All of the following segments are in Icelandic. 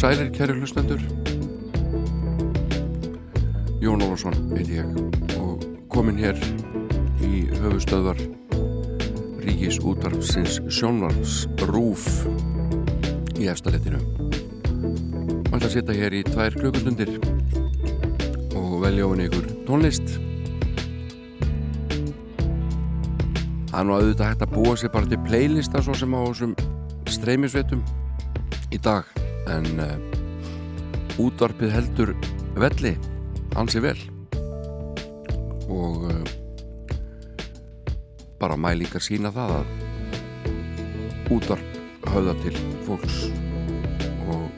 Sælir, kæri hlustendur. Jón Ólafsson heit ég og komin hér í höfustöðvar Ríkis útvarfsins sjónvarps Rúf í efstalettinu Mætti að setja hér í tvær klukkustundir og velja ofin ykkur tónlist. Það er nú auðvitað hægt að búa sér bara til playlista svo sem á þessum streymisveitum. Í dag en uh, útvarpið heldur velli ansi vel. Og uh, bara mælingar sína það að útvarp höfða til fólks og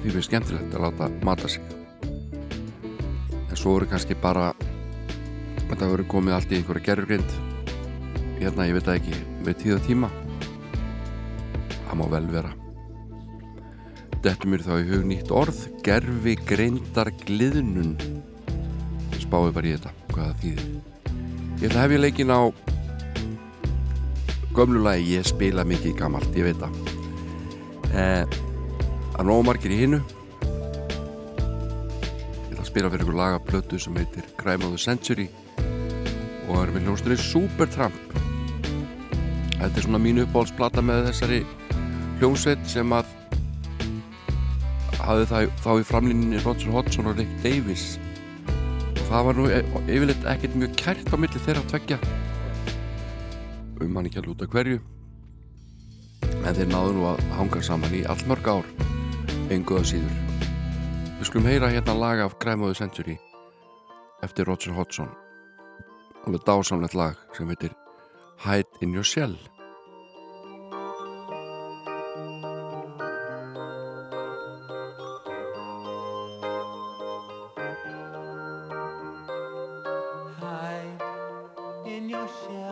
því við skemmtilegt að láta mata sig. En svo eru kannski bara þetta verður komið allt í einhverja gerurgrind hérna ég veit það ekki við tíða tíma. Það má vel vera Þetta mér þá í hug nýtt orð gerfi greindar gliðnun spáðu bara í þetta hvað það þýðir. Ég ætla að hef ég leikin á gömlulagi ég spila mikið gammalt, ég veit það. Eh, að nóg margir í hinnu Ég ætla að spila fyrir ykkur lagaplötu sem heitir Crime of the Century og er með hljónstunni Supertramp. Þetta er svona mínu uppáhaldsplata með þessari hljómsveit sem að hafði það, þá í framlýninni Roger Hodgson og Rick Davis og það var nú e, yfirleitt ekkert mjög kært á milli þeirra að tveggja. Um hann ekki að lúta hverju. En þeir náðu nú að hanga saman í allmörg ár enguða síður. Við skulum heyra hérna laga af the Century eftir Roger Hodgson. Alveg dásamlegt lag sem heitir Hide in Your Shell your shell.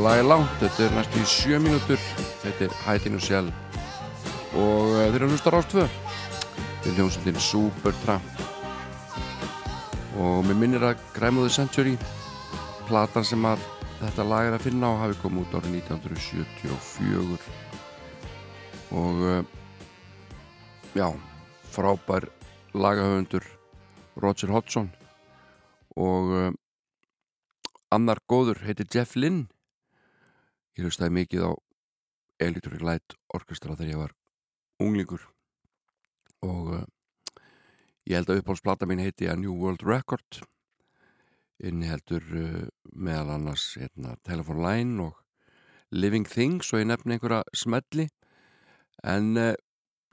Þetta lag er langt, þetta er næstu í sjö mínútur. Þetta er Hætinu sjálf. Og uh, þeir eru að hlusta rást tvö. Til hljómsveitin Supertramp. Og mér minnir að Græmuði Century platan sem að þetta lag er að finna á hafi komið út árið 1974 og uh, já, frábær lagahöfundur Roger Hodgson. Og uh, annar góður heitir Jeff Lynn Ég hlustaði mikið á Electric Light Orchestra þegar ég var unglingur og uh, ég held að uppáhaldsplata mín heiti A New World Record. Inni heldur uh, meðal annars hérna, Telephone Line og Living Things og ég nefni einhverja smelli. En uh,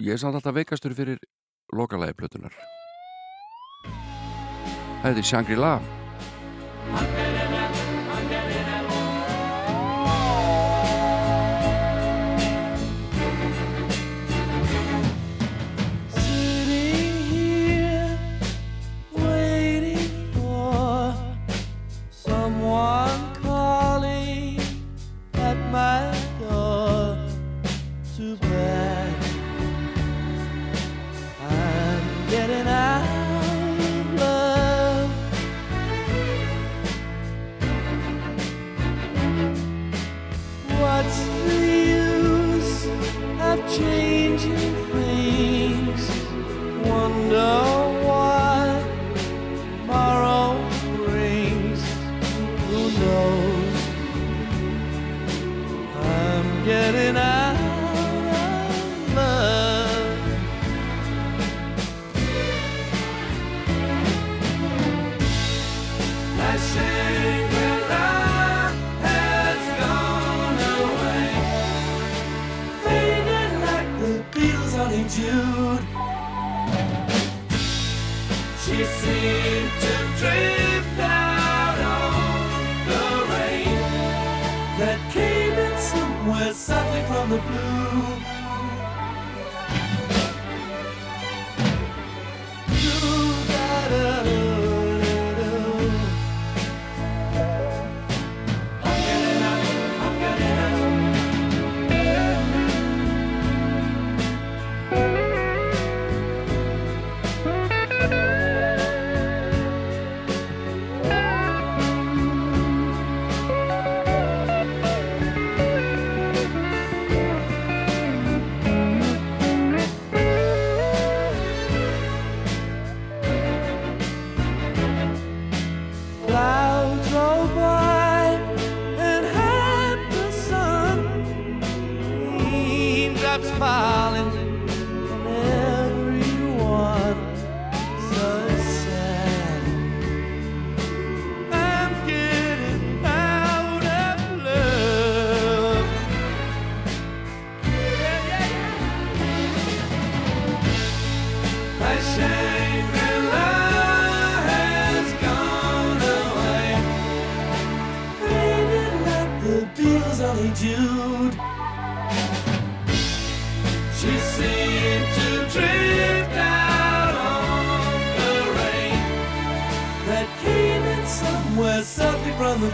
ég er samt alltaf veikastur fyrir lokalægi plötunar Það heiti Shangri-La. from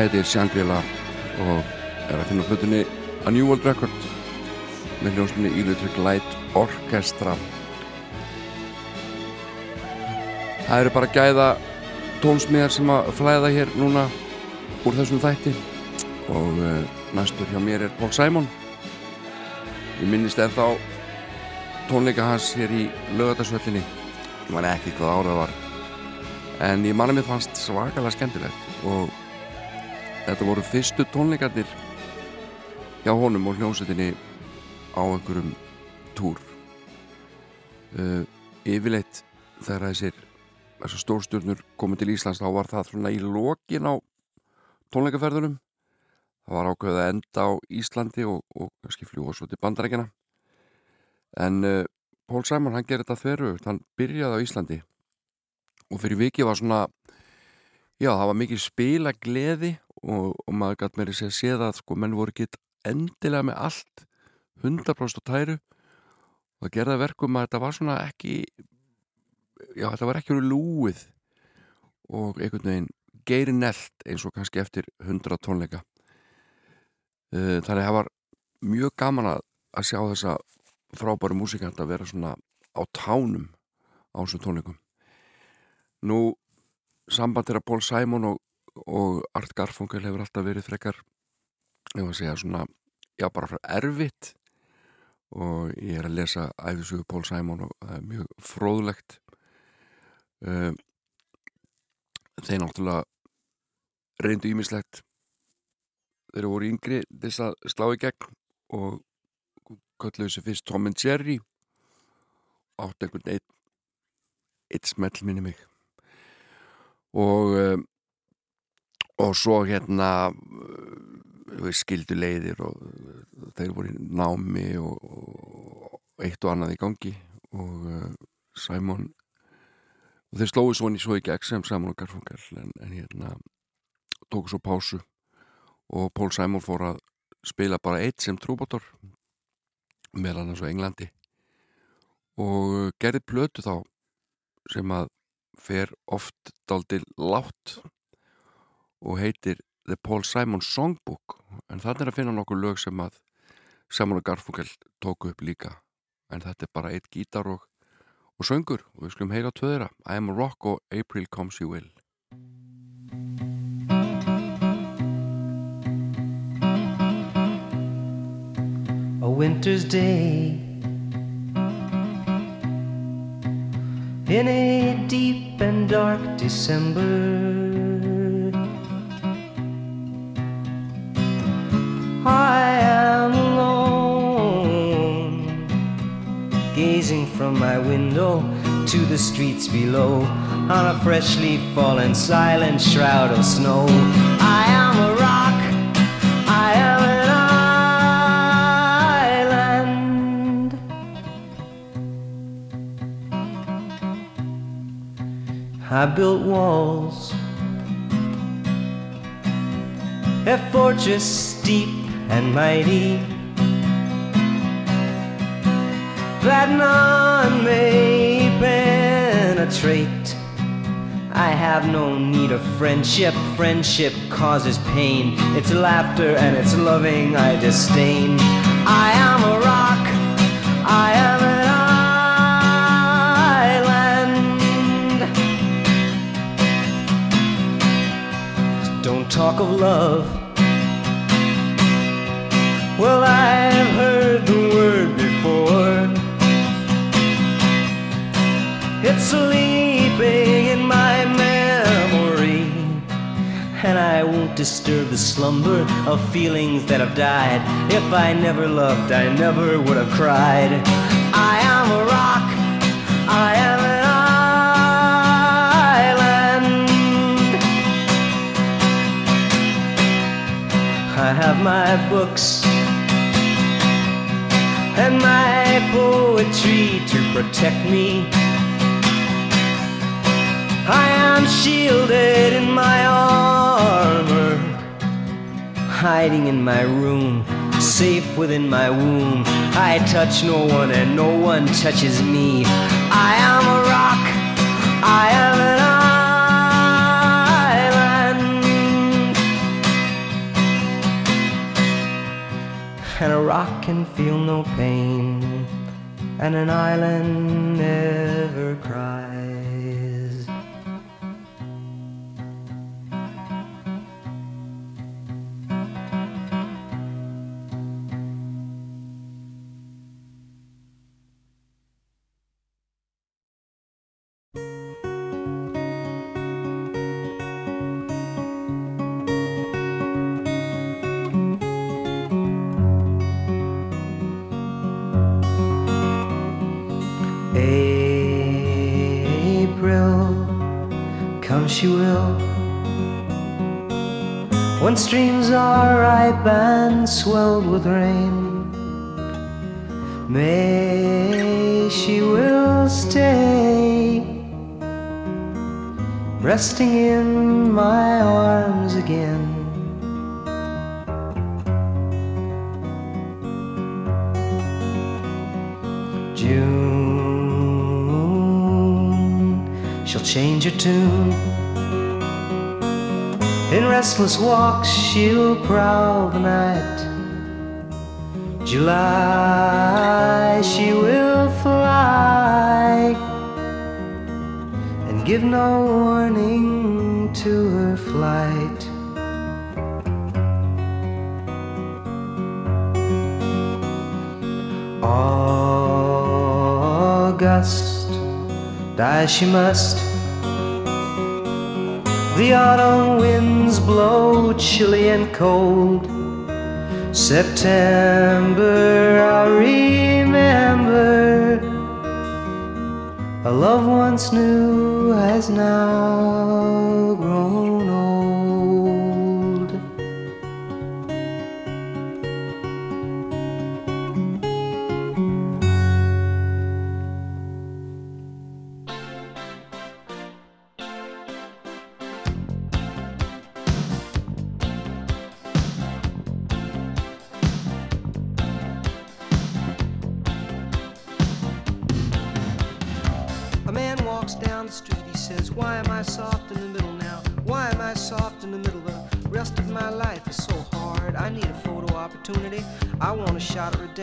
lag heitir Shangri-La og er að finna hlutunni A New World Record með hljómslinni Electric Light Orchestra. Það eru bara gæða tónsmíðar sem að flæða hér núna úr þessum þætti og uh, næstur hjá mér er Paul Simon. Ég minnist eða þá tónleika hans hér í lögatarsvöllinni ég man ekki hvað árað var en ég manna mér fannst svakalega skemmtilegt og þetta voru fyrstu tónleikarnir hjá honum og hljómsettinni á einhverjum túr. Uh, yfirleitt þegar þessir stórstjórnur komið til Íslands þá var það svona í lokin á tónleikaferðunum. Það var ákveðið að enda á Íslandi og, og kannski fljúa svo til bandarækjana en uh, Pól Sæmon hann gerði þetta þverju hann byrjaði á Íslandi og fyrir viki var svona já það var mikið spila gleði og, og maður meiri segja séð að sko menn voru ekki endilega með allt 100% tæru og það gerða verkum að þetta var svona ekki já þetta var ekki lúið og einhvern veginn geiri nelt eins og kannski eftir 100 tónleika. Þannig að það var mjög gaman að, að sjá þessa frábæru músikant að vera svona á tánum á þessum tónleikum. Nú samband þeirra Pól Sæmon og, og Art Garfunkel hefur alltaf verið frekar var að segja svona já bara frá erfitt. Og ég er að lesa æfisugu Pól Sæmon og það er mjög fróðlegt. Þeir náttúrulega reyndu ímislegt þeir voru yngri þess að slá í gegn og kölluðu sér fyrst Tom and Jerry. Átt einhvern eitt eitt smell minni mig. Og um, og svo hérna skildu leiðir og þeir voru í námi og, og eitt og annað í gangi og uh, Simon og þeir slóðu svo, svo í gegn sem Simon og Garfunkel en, en hérna tóku svo pásu og Pól Simon fór að spila bara eitt sem trúbátor meðan hans á Englandi. Og gerði plötu þá sem að fer oft daldil látt og heitir The Paul Simon Songbook. En þannig er að finna nokkur lög sem að og Garfunkel tóku upp líka. En þetta er bara eitt gítar og, og söngur. Og við skulum heyra tvöðra I am a rock og April comes you will. A winter's day. In a deep and dark December. I am alone, gazing from my window to the streets below on a freshly fallen silent shroud of snow. I am a rock, I am an island. I built walls, a fortress steep and mighty, that none may penetrate. I have no need of friendship, friendship causes pain. It's laughter and it's loving I disdain. I am a rock, I am an island. Don't talk of love. Well, I've heard the word before. It's sleeping in my memory, and I won't disturb the slumber of feelings that have died. If I never loved, I never would have cried. I am a rock, I am an island. I have my books and my poetry to protect me. I am shielded in my armor, hiding in my room, safe within my womb. I touch no one and no one touches me. I am a rock, I am an and a rock can feel no pain, and an island never cries. Ripe and swelled with rain, May she will stay, resting in my arms again. June, she'll change her tune. In restless walks, she'll prowl the night. July, she will fly and give no warning to her flight. August, die she must. The autumn winds blow chilly and cold. September, I remember. A love once new has now grown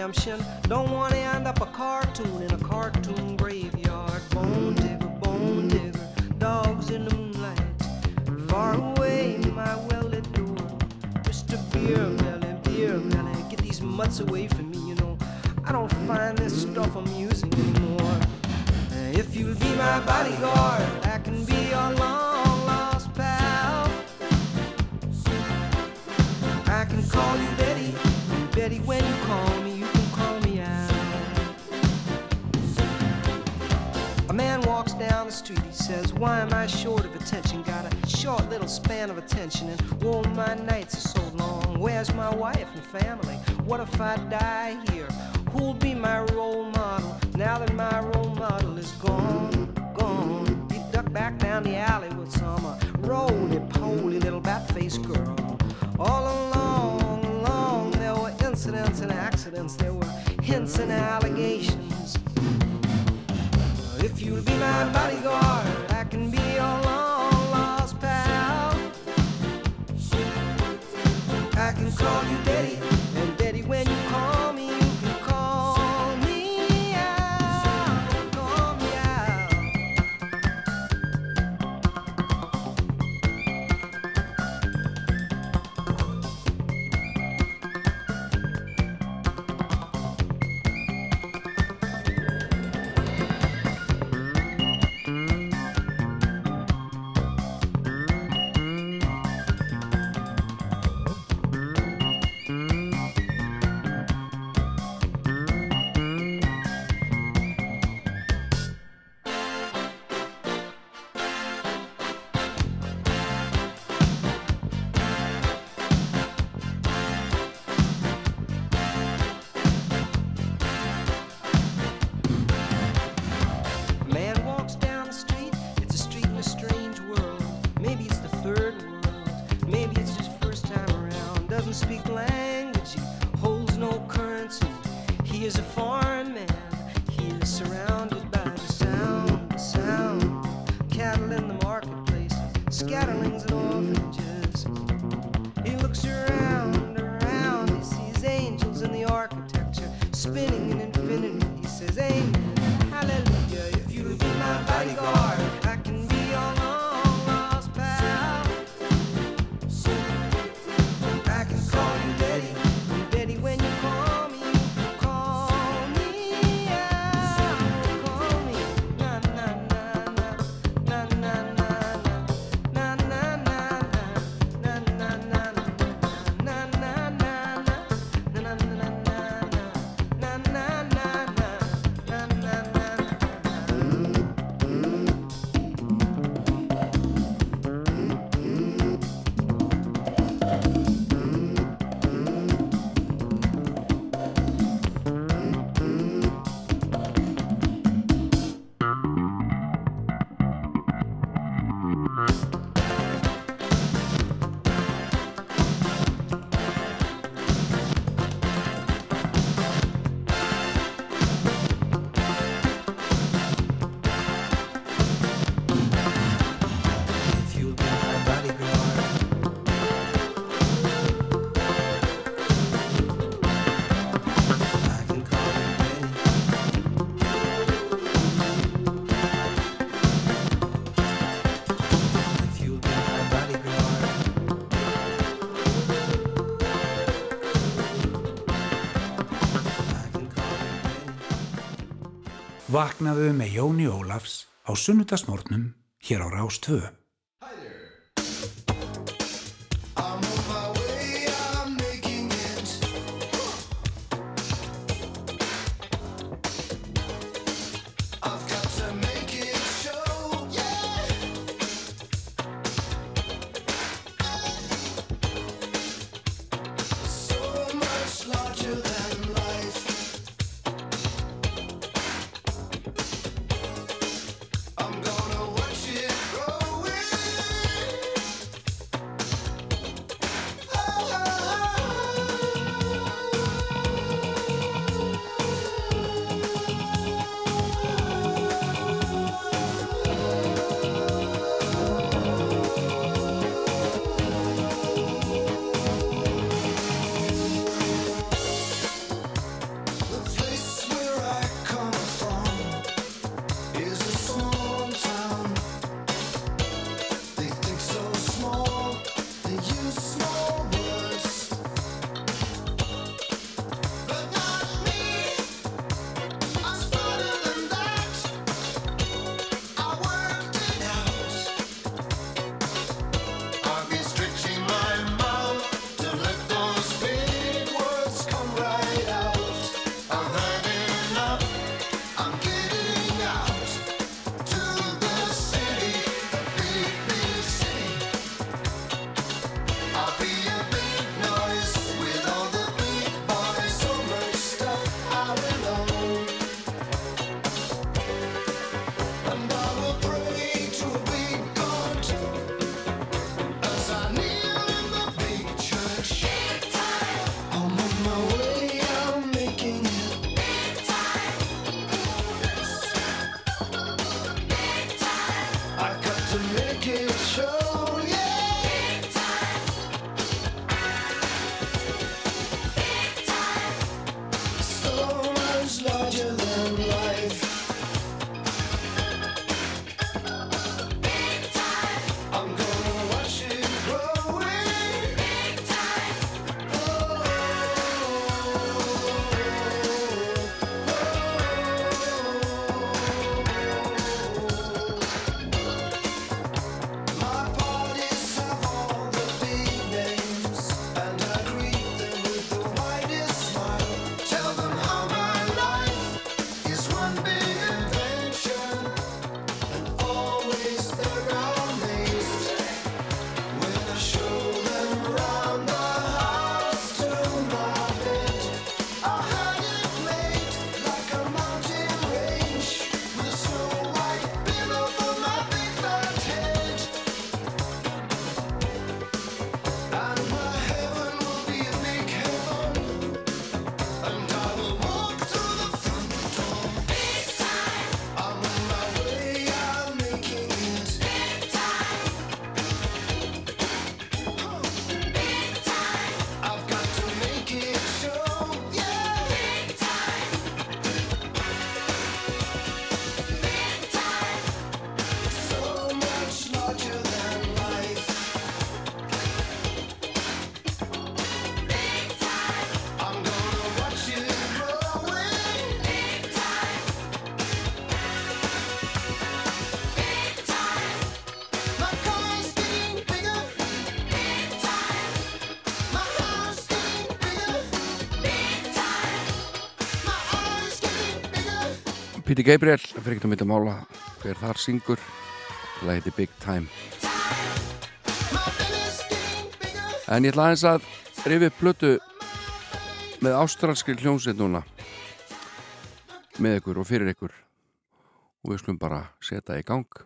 redemption. Don't want to end up a cartoon in a cartoon graveyard. Bone digger, bone digger, dogs in the moonlight. Far away, my well lit door. Mr. Beer Belly, Beer Belly, get these mutts away from me, you know. I don't find this stuff amusing anymore. If you'll be my bodyguard, says, Why am I short of attention? Got a short little span of attention, and oh, my nights are so long. Where's my wife and family? What if I die here? Who'll be my role model now that my role model is gone? Gone. He ducked back down the alley with some uh, roly poly little bat faced girl. All along, along, there were incidents and accidents, there were hints and allegations. If you'll be my bodyguard, call you vaknaðu með Jóni Ólafs á sunnudagsmórnum hér á Rástvö. Píti Gabriel, fyrir ekki að mynda mála hver þar syngur. Það heiti Big Time. En ég ætla aðeins að rifið plötu með ástralskri hljómsveit núna. Með ykkur og fyrir ykkur. Og við skulum bara setja í gang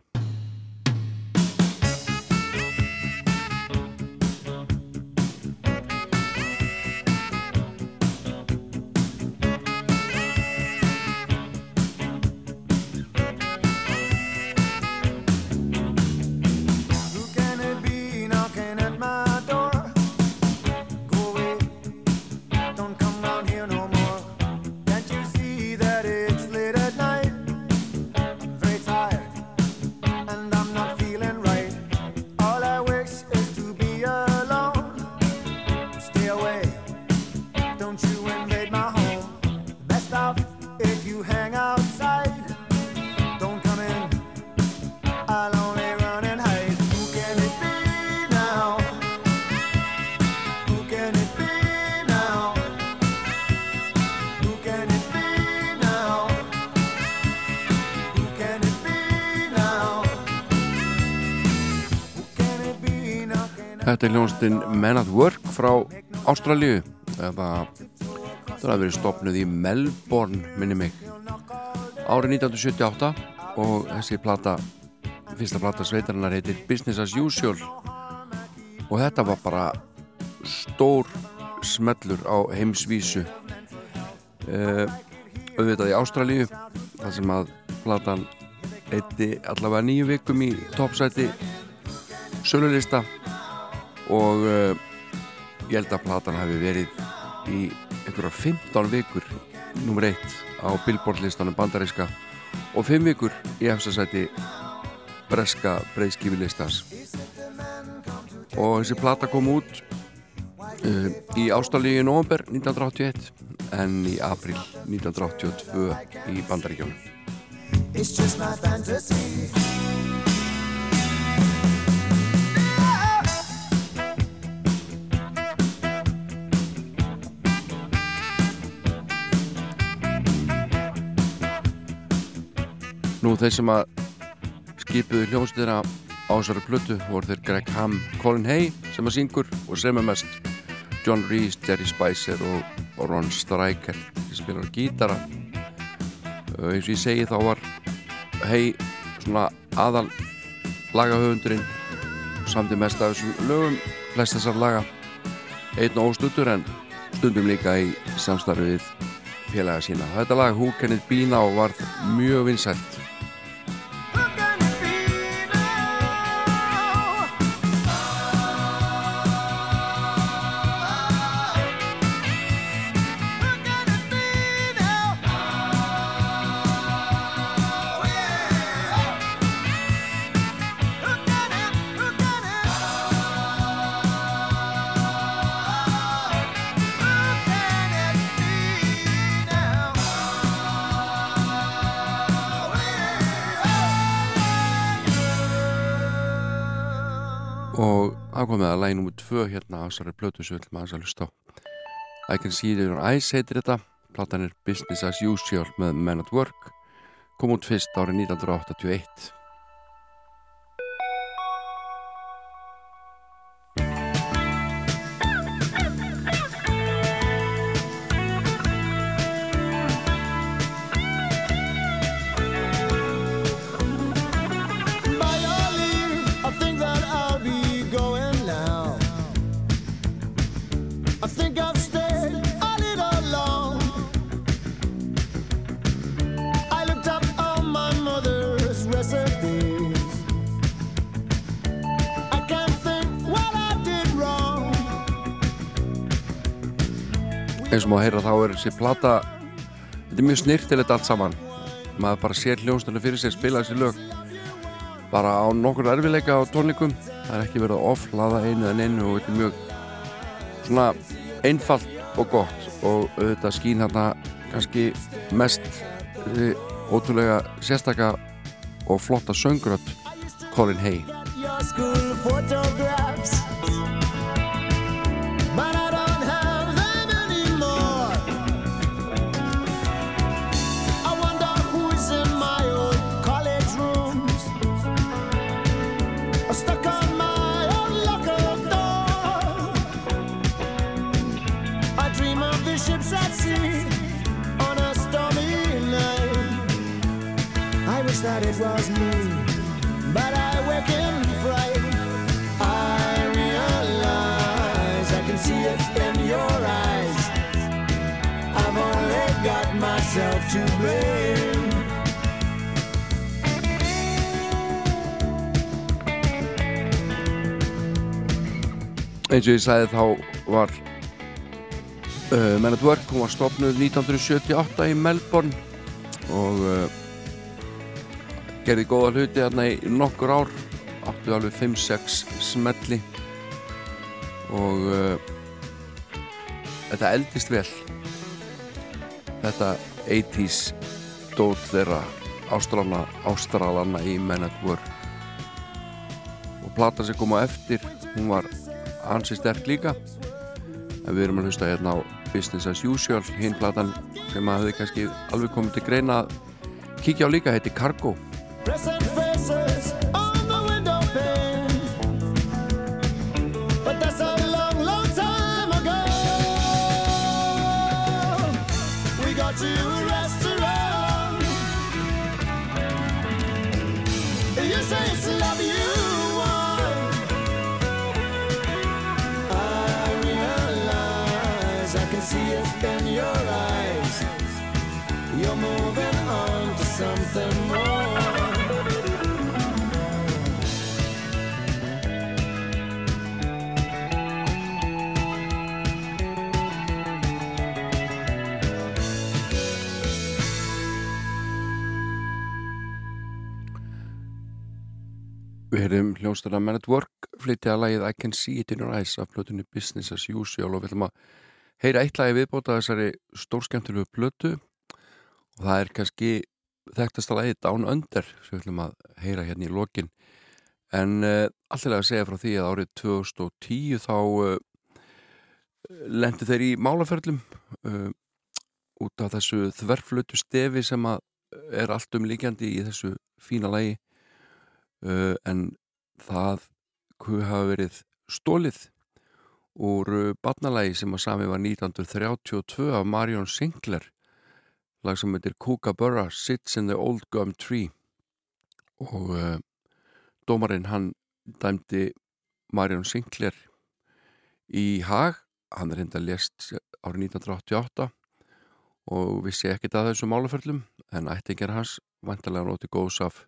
Þetta er hljónstinn Men at Work frá Ástralju eða það har verið stopnuð í Melbourne minni mig. Árið 1978 og þessi plata fyrsta plata sveitarinnar heitir Business as Usual. Og þetta var bara stór smellur á heimsvísu. Uh, auðvitað í Ástralju þar sem að platan eitti allavega nýju vikum í toppsæti sölulista og uh, ég held að platan hafi verið í einhverja 15 vikur nummer 1 á Billboard listanum bandaríska og 5 vikur í efsasæti breska breyðskífilistans og þessi plata kom út uh, í Ástralíu í november 1981 en í april 1982 í bandaríkjónum It's just my fantasy Nú þeir sem að skipuðu hljómsdýra á þessari plötu voru þeir Greg Ham, Colin Hay sem að syngur og sem er mest John Rees, Jerry Spicer og, Ron Stryker sem spilar gítara. Uh, eins og ég segi þá var Hay svona aðal lagahöfundurinn samt í mest af þessum lögum flest þessar laga. Einn og óstuttur en stundum líka í samstarfið félaga sína. Þetta lag Who Can It Be Now var mjög vinsælt þessari blötu sem við ætlum að hlusta á. I Can See It On Ice heitir þetta. Platan er Business As Usual með Men At Work. Kom út fyrst árið 1981 og maður heyra þá er þessi plata þetta er mjög snirtilegt allt saman. Maður bara sér hljónstunni fyrir sér spila þessi lög. Bara á nokkur erfileika á tónleikum. Það er ekki verið að oflaða einu en einu og þetta er mjög svona einfalt og gott. Og þetta skýn hérna kannski mest uh, ótrúlega sérstakka og flotta söngrött Colin Hay that it was me, but I wake in fright. I realize I can see it in your eyes. I've only got myself to blame. eins og ég sagði þá var uh, Men at Work hún var stopnud 1978 í Melbourne og uh, gerði góða hluti hérna í nokkur ár áttu alveg 5-6 smelli. Og uh, þetta eldist vel. Þetta 80's dót þeirra ástralana, ástralana í Men at Work. Og platan sem kom á eftir hún var hansi sterk líka. En við erum að hlusta hérna á Business as Usual hinn platan sem að hefði kannski alveg komið til greina að kíkja á líka, heiti Cargo Present Við heyrðum hljónstara Man at Work flytja að lagið I Can See It In Your Eyes af plötunni Business As Usual og við ætlum að heyra eitt lagi viðbóta þessari stórskemtilegu plötu. Og það er kannski þekktasta lagið Down Under sem við ætlum að heyra hérna í lokin. En uh, allirlega að segja frá því að árið 2010 þá uh, lendi þeir í málaferlum uh, út af þessu þverflötu stefi sem að er allt um líkjandi í þessu fína lagi. Uh, en það hafa verið stólið úr uh, barnalagi sem að sami var 1932 af Marion Sinclair lag sem heitir Kookaburra Sits in the Old Gum Tree. Og uh, dómarinn hann dæmdi Marion Sinclair í hag. Hann er hindi að lést árið 1988 og vissi ekkert að þessu málaförlum en ættingar hans vantarlega noti góðs af.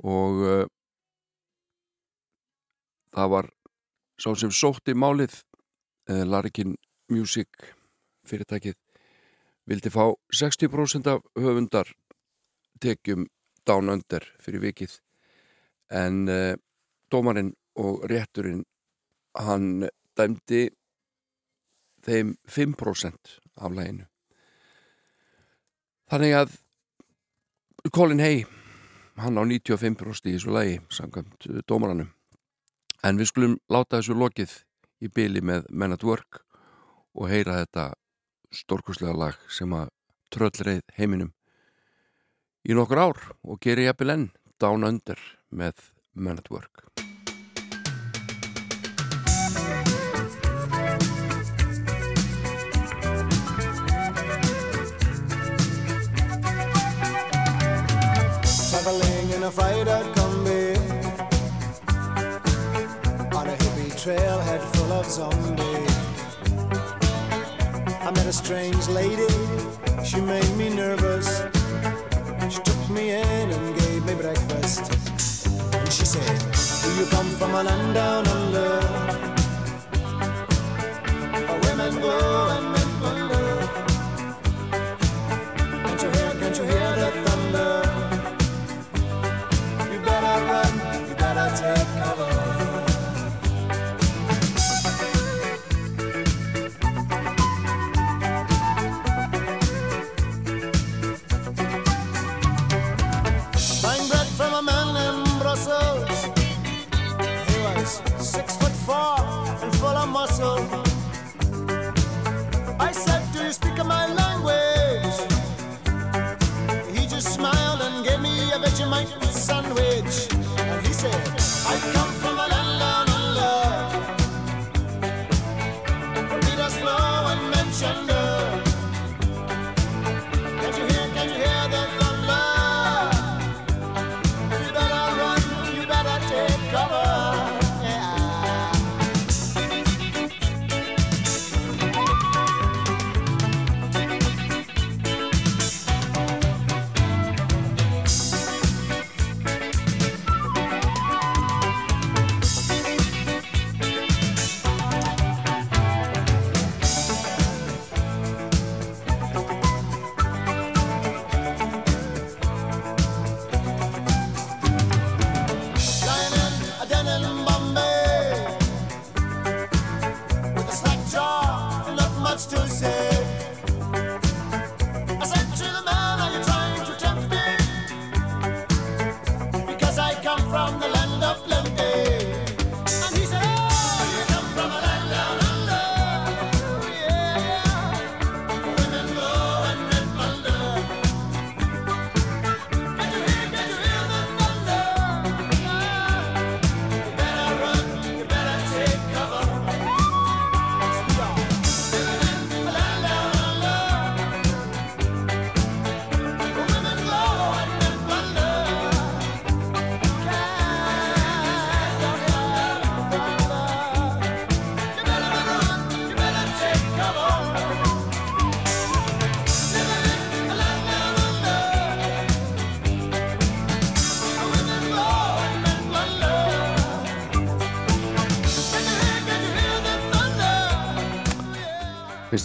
Og uh, það var sá sem sótti málið uh, Larkin Music fyrirtækið vildi fá 60% af höfundar tekjum down under fyrir vikið. En uh, dómarinn og rétturinn hann dæmdi þeim 5% af læginu þannig að Colin Hay hann á 95% í þessu lagi samkvæmt uh, dómaranum en við skulum láta þessu lokið í byli með Men at Work og heyra þetta stórkurslega lag sem að tröllreið heiminum í nokkur ár og geri jafnvel enn Down Under með Men at Work strange lady, she made me nervous. She took me in and gave me breakfast. And she said, do you come from a land down under? Where women go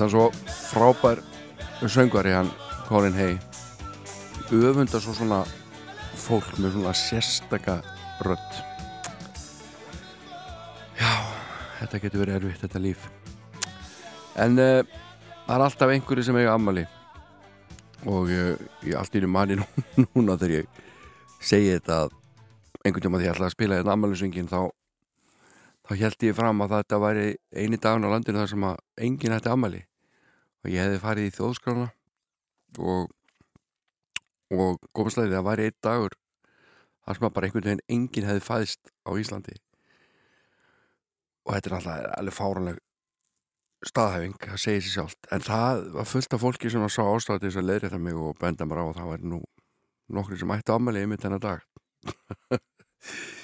finnst hann svo frábær söngvari hann Colin Hay. Öfundar svo svona fólk með svona sérstaka rödd. Já þetta getur verið erfitt þetta líf. En uh, það er alltaf einhverju sem eiga ammali og uh, ég allt í manni núna þegar ég segi þetta að einhvern tíma því ég ætlaði að spila þetta ammalisöngin þá þá held ég fram að þetta væri eini dagun á landinu þar sem að enginn hætti ammali og ég hefði farið í þjóðskrána og og góðslega það væri einn dagur þar sem að bara einhvern veginn enginn hefði fæðist á Íslandi. Og þetta er alltaf alveg fáranleg staðhæfing, það segir sér sjálft. En það var fullt af fólki sem var sá ástæði þess að leiðri það mig og benda mér á og það var nú nokkri sem ætti ámælið yfir þennan dag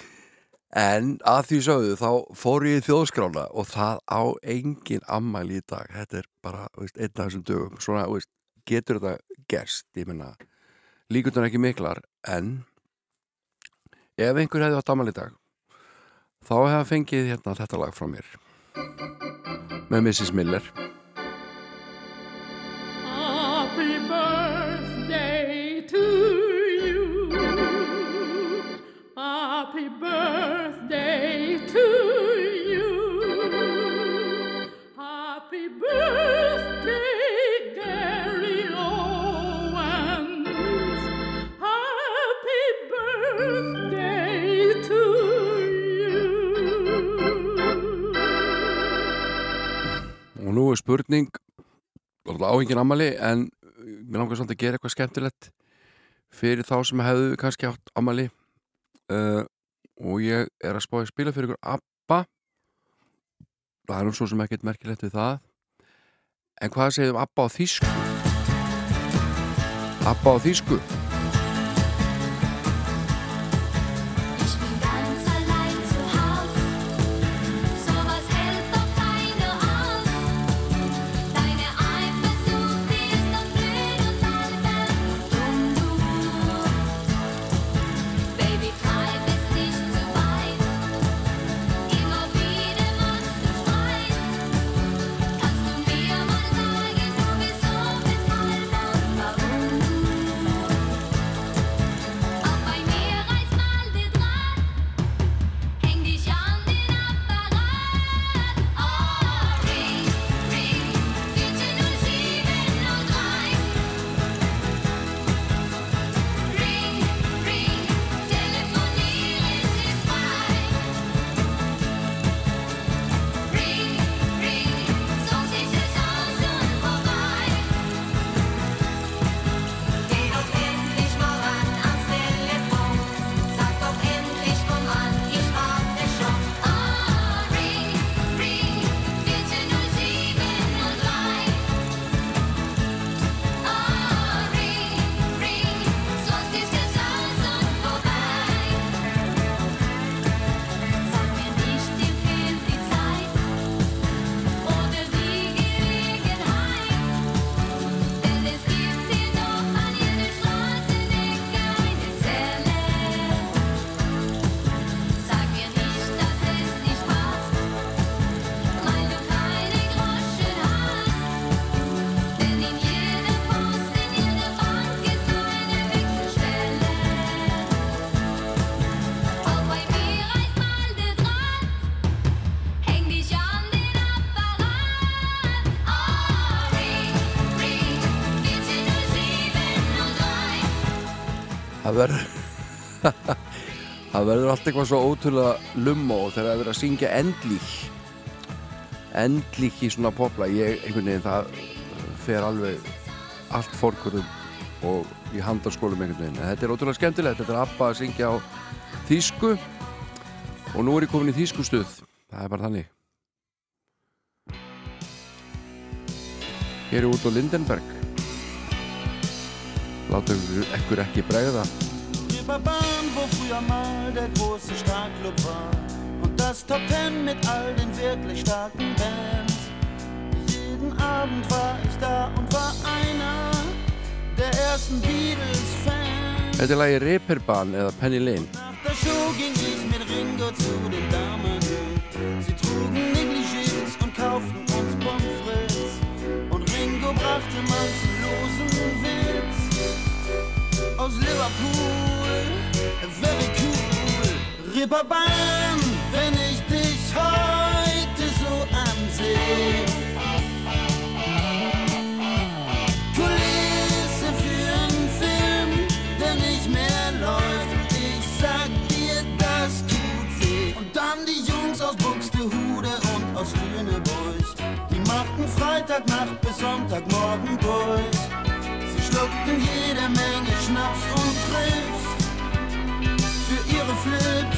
en að því sögðu þá fór ég í þjóðskrána og það á engin ammæli í dag. Þetta er bara veist, einn af þessum dögum. Svona veist, getur þetta gerst? Ég minna líkundan ekki miklar en ef einhver hefði átt amal í dag þá hefði fengið hérna þetta lag frá mér. Með Mrs. Miller er spurning áhengin amali en mér langar svolítið að gera eitthvað skemmtilegt fyrir þá sem hefðu kannski átt amali uh, og ég er að spáði spila fyrir ykkur ABBA. Það er nú svo sem ekkert merkilegt við það. En hvað segjum ABBA á þýsku? ABBA á þýsku verður allt eitthvað svo ótrúlega lummo þegar það verður að syngja endlík endlík í svona popla ég, einhvern veginn, það fer alveg allt fórkurðum og í handarskólum einhvern veginn. En þetta er ótrúlega skemmtilegt, þetta er Abba að syngja á þýsku og nú er ég komin í þýskustuð það er bara þannig. Hér er út á Lindenberg. Láta ykkur ekki bregða Reeperbahn, wo früher mal der große Starkclub war. Und das Top Ten mit all den wirklich starken Bands. Jeden Abend war ich da und war einer der ersten Beatles-Fans. Þetta er lagi Reeperbahn eða Penny Lane Nach der Show ging ich mit Ringo zu den Damen. Sie trugen Negligés und kauften uns Pommes frites. seemannslosen Witz aus Liverpool. Very cool. Ripperbahn, wenn ich dich heute so ansehe. Kulisse für einen Film, der nicht mehr läuft. Ich sag dir, das tut weh. Und dann die Jungs aus Buxtehude und aus Lüneburg. Die machten Freitagnacht bis Sonntagmorgen durch. Sie schluckten jede Menge Schnaps und Trips flip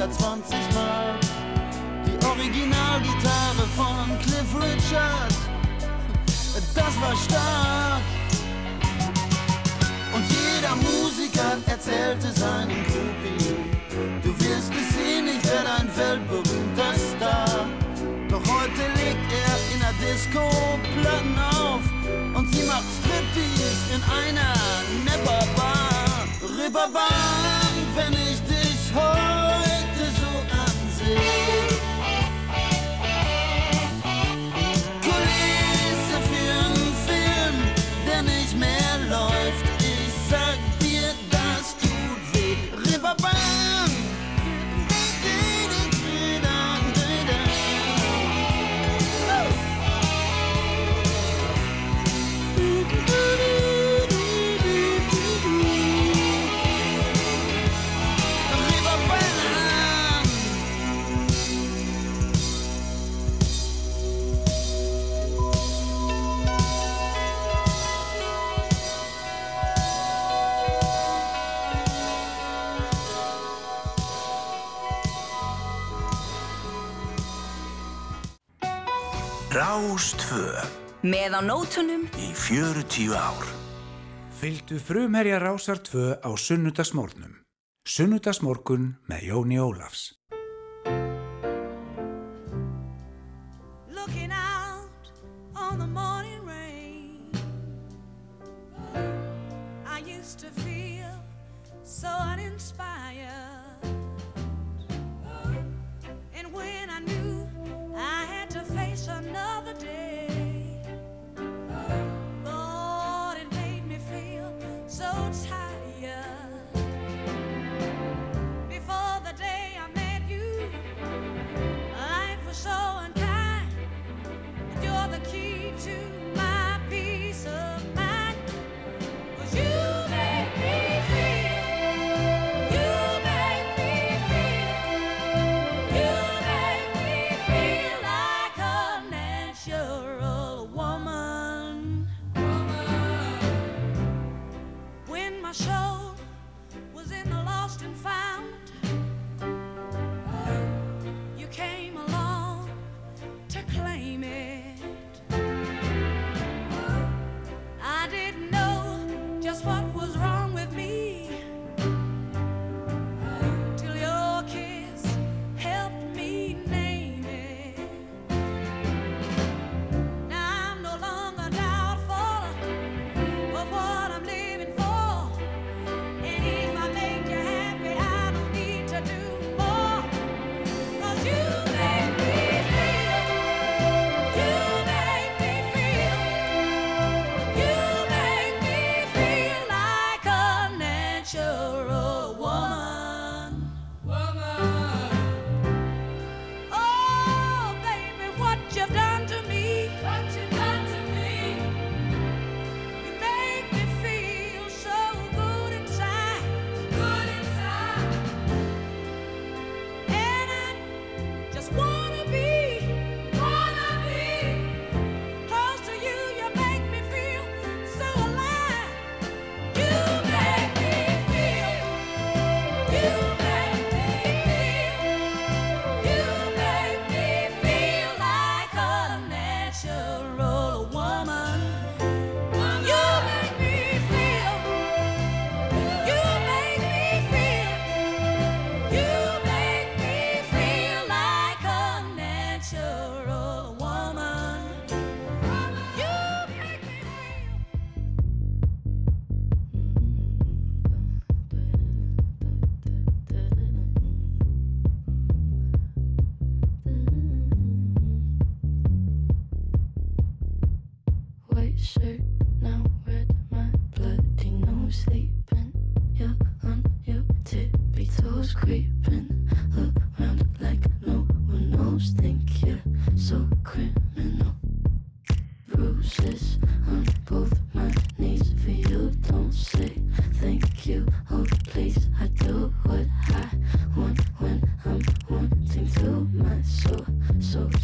120 Mark die Originalgitarre von Cliff Richard. Das war stark. Und jeder Musiker erzählte seinen Groupie. Du wirst es sehen, ich werde ein weltberühmter Star. Doch heute legt er in der Disco Platten auf und sie macht Striptease in einer Nepperbar. Ripperbahn, wenn ich dich so Thank you. Rástvö Með á nótunum í 40 ár. Fylgdu frumherja rásar 2 á sunnudagsmórnum. Sunnudagsmorgun með Jóni Ólafs.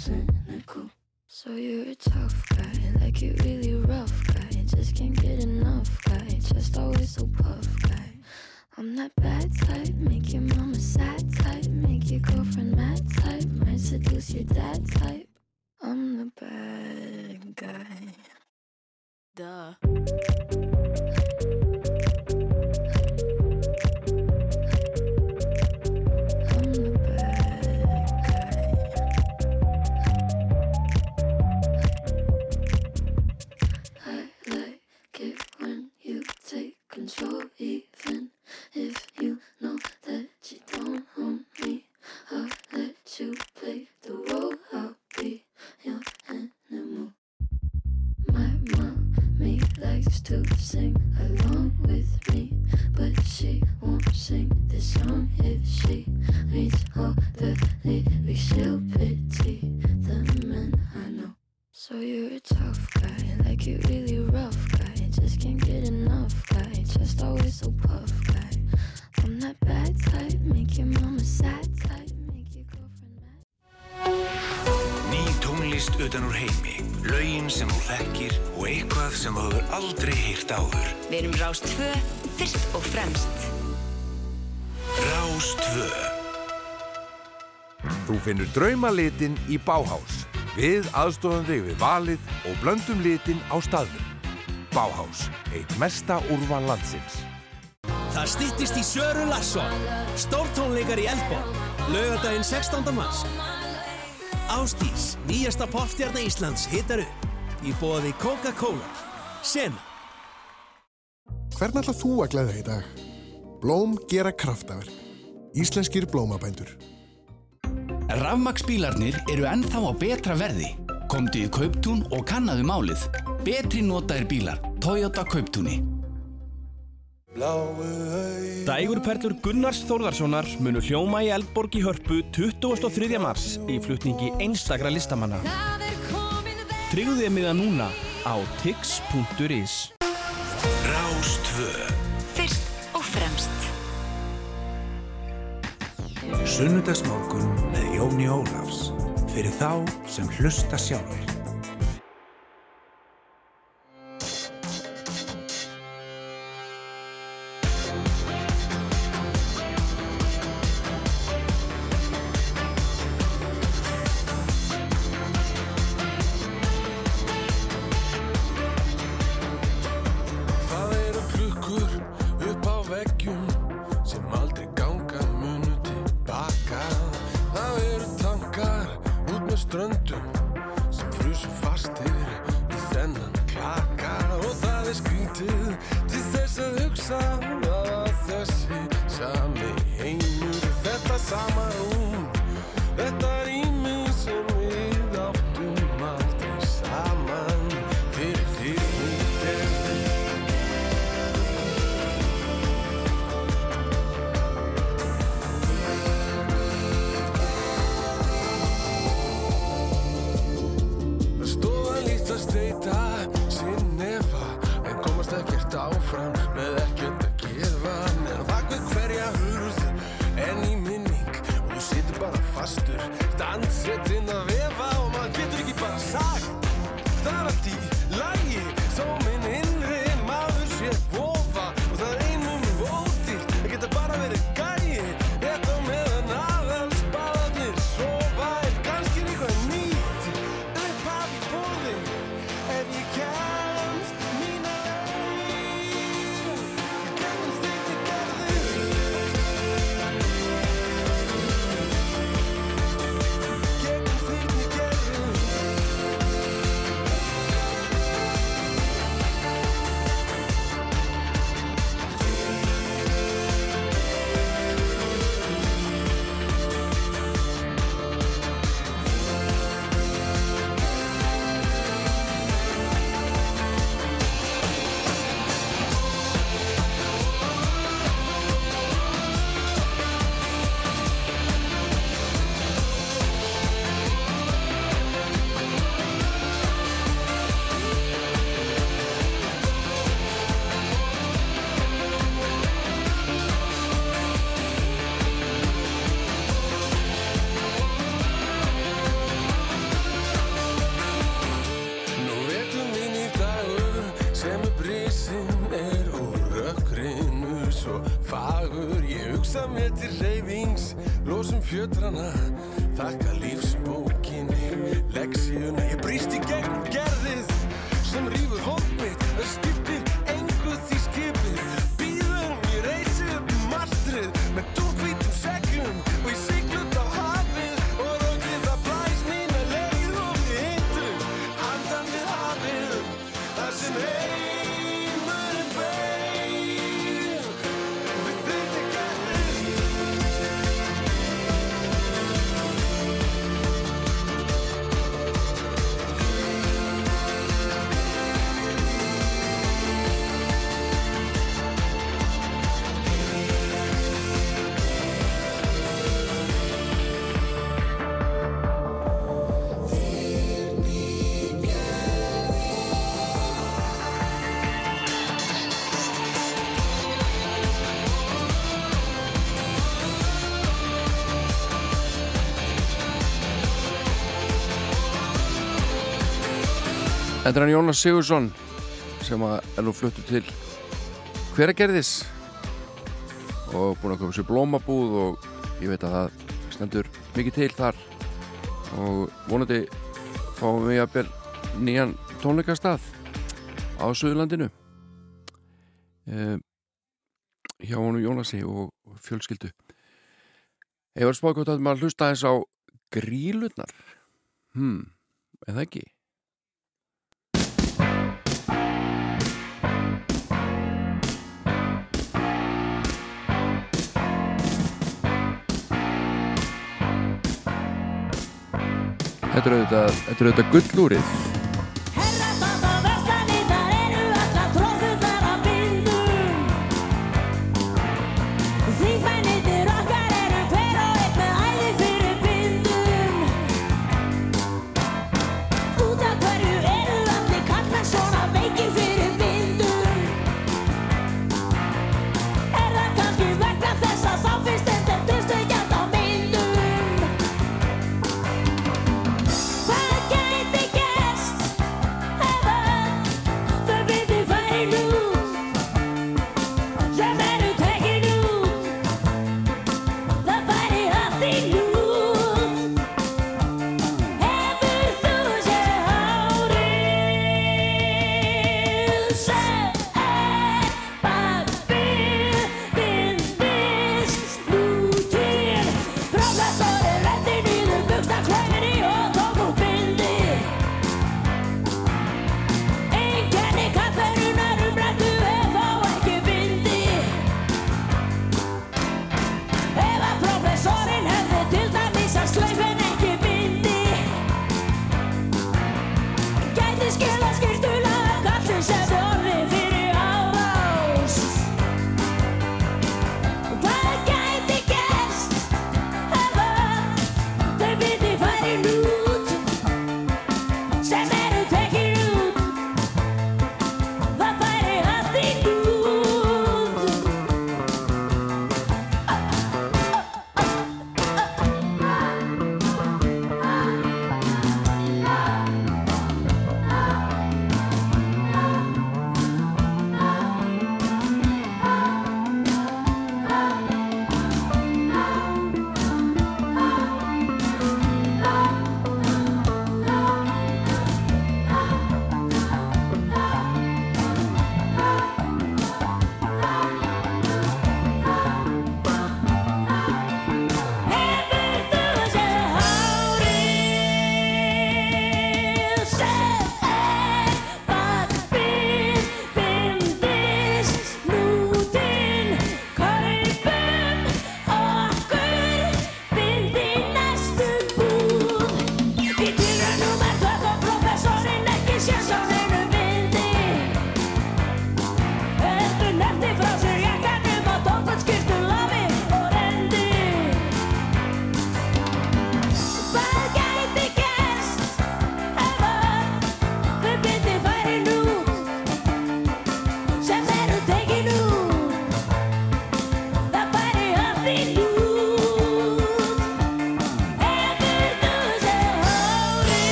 cynical. So you Þú finnur draumalitin í Báhás. Við aðstofum þig við valið og blöndum litin á staðnum. Báhás, eitt mesta úrvan landsins. Það stýttist í Söru Larsson, stórtónleikar í Elbón, lögadaginn 16. mars. Ástís, nýjasta popstjarni Íslands, hittar upp. Í bóði Coca-Cola. Sena. Hvern alltaf þú að gleða í dag? Blóm gera kraftaverk. Íslenskir blómabændur. Rafmaksbílarnir eru ennþá á betra verði. Komdu í Kauptún og kannaðu málið. Betri notaðir bílar. Toyota Kauptúni. Dægurperlur Gunnars Þórðarssonar munu hljóma í Elborg í hörpu 23. mars í flutningi einstakra listamanna. Tryggðu þið miða núna á tix.is Rástvö Fyrst og fremst Sunnudagsmorgun Jóni Ólafs fyrir þá sem hlusta sjálfur. fjötrana Þakka líka Þetta er hann Jónas Sigursson sem er nú fluttu til hveragerðis og búin að koma sér blómabúð og ég veit að það stendur mikið til þar. Og vonandi fáum við að byrja nýjan tónleikastað á Suðurlandinu. Eh, hjá honum Jónasi og fjölskyldu. Ég var spákvátt að maður hlusta eins á grílunar hmm, eða ekki? Þetta er auðvitað, auðvitað gullúrið.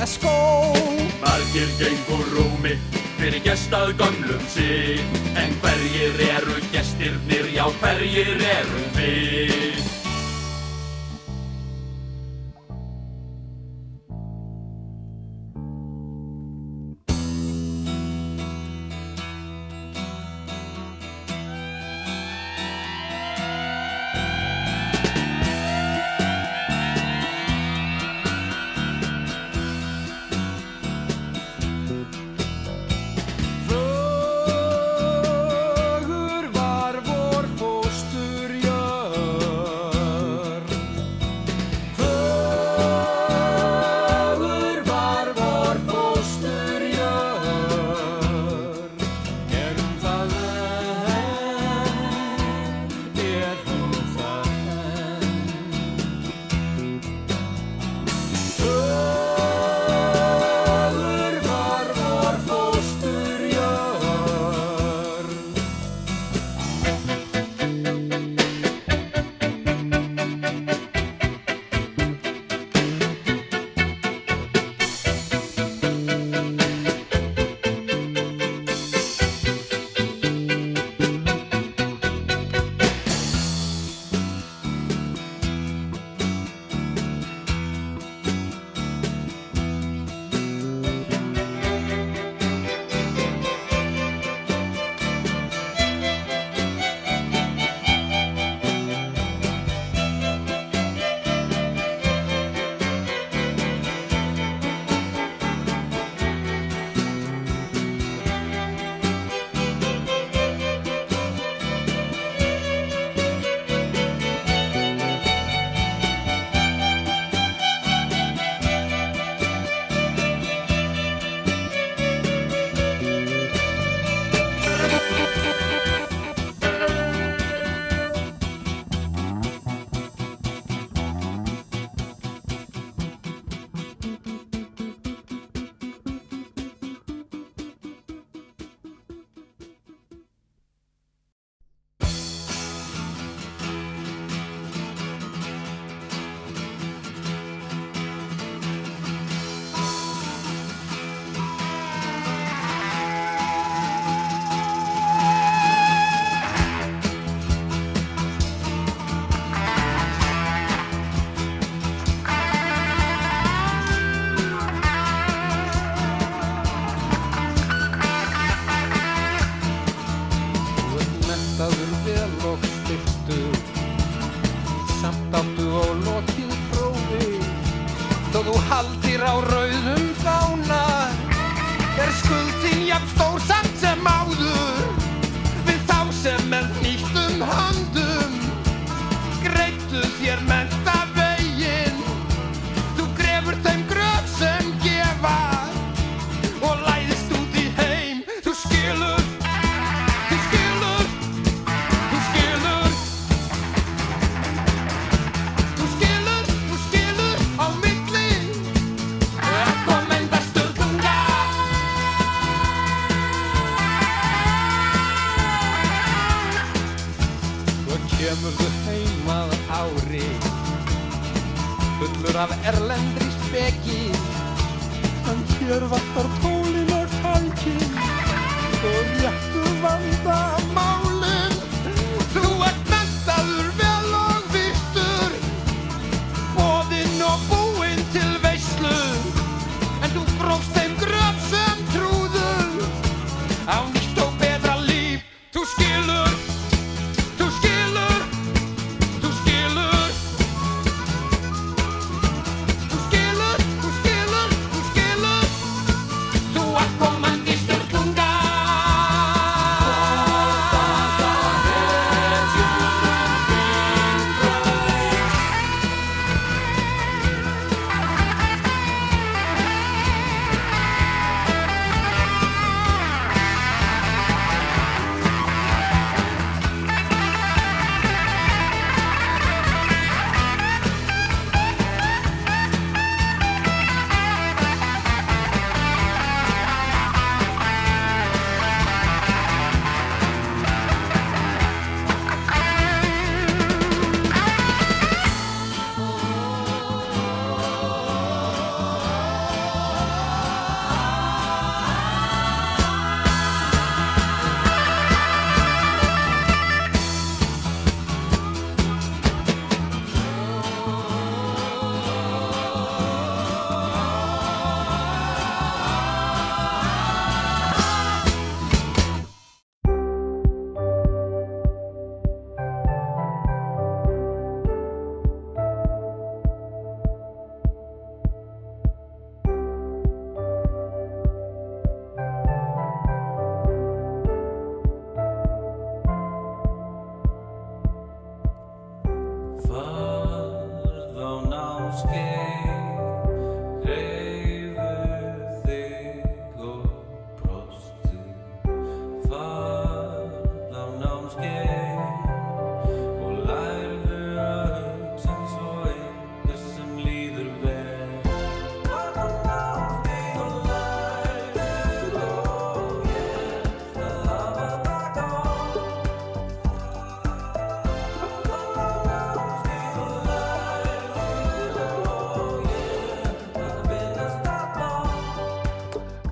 nýja skó Margir gengur rúmi fyrir gestað gömlum sín En hverjir eru gestirnir, já hverjir eru við?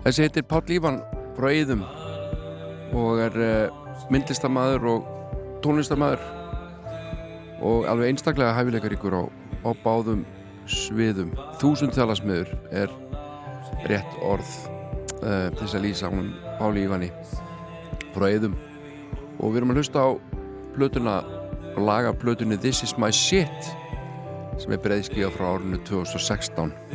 Þessi heitir Páll Ívan frá Eðum og er uh, myndlistamæður og tónlistamæður og alveg einstaklega hæfileikaríkur á, á báðum sviðum. Þúsundþjálasmiður er rétt orð uh, til þess að lýsa hún Páli Ívani frá Eðum og við erum að hlusta á plötuna og laga plötunni This is my shit sem er breiðskíða frá árinu 2016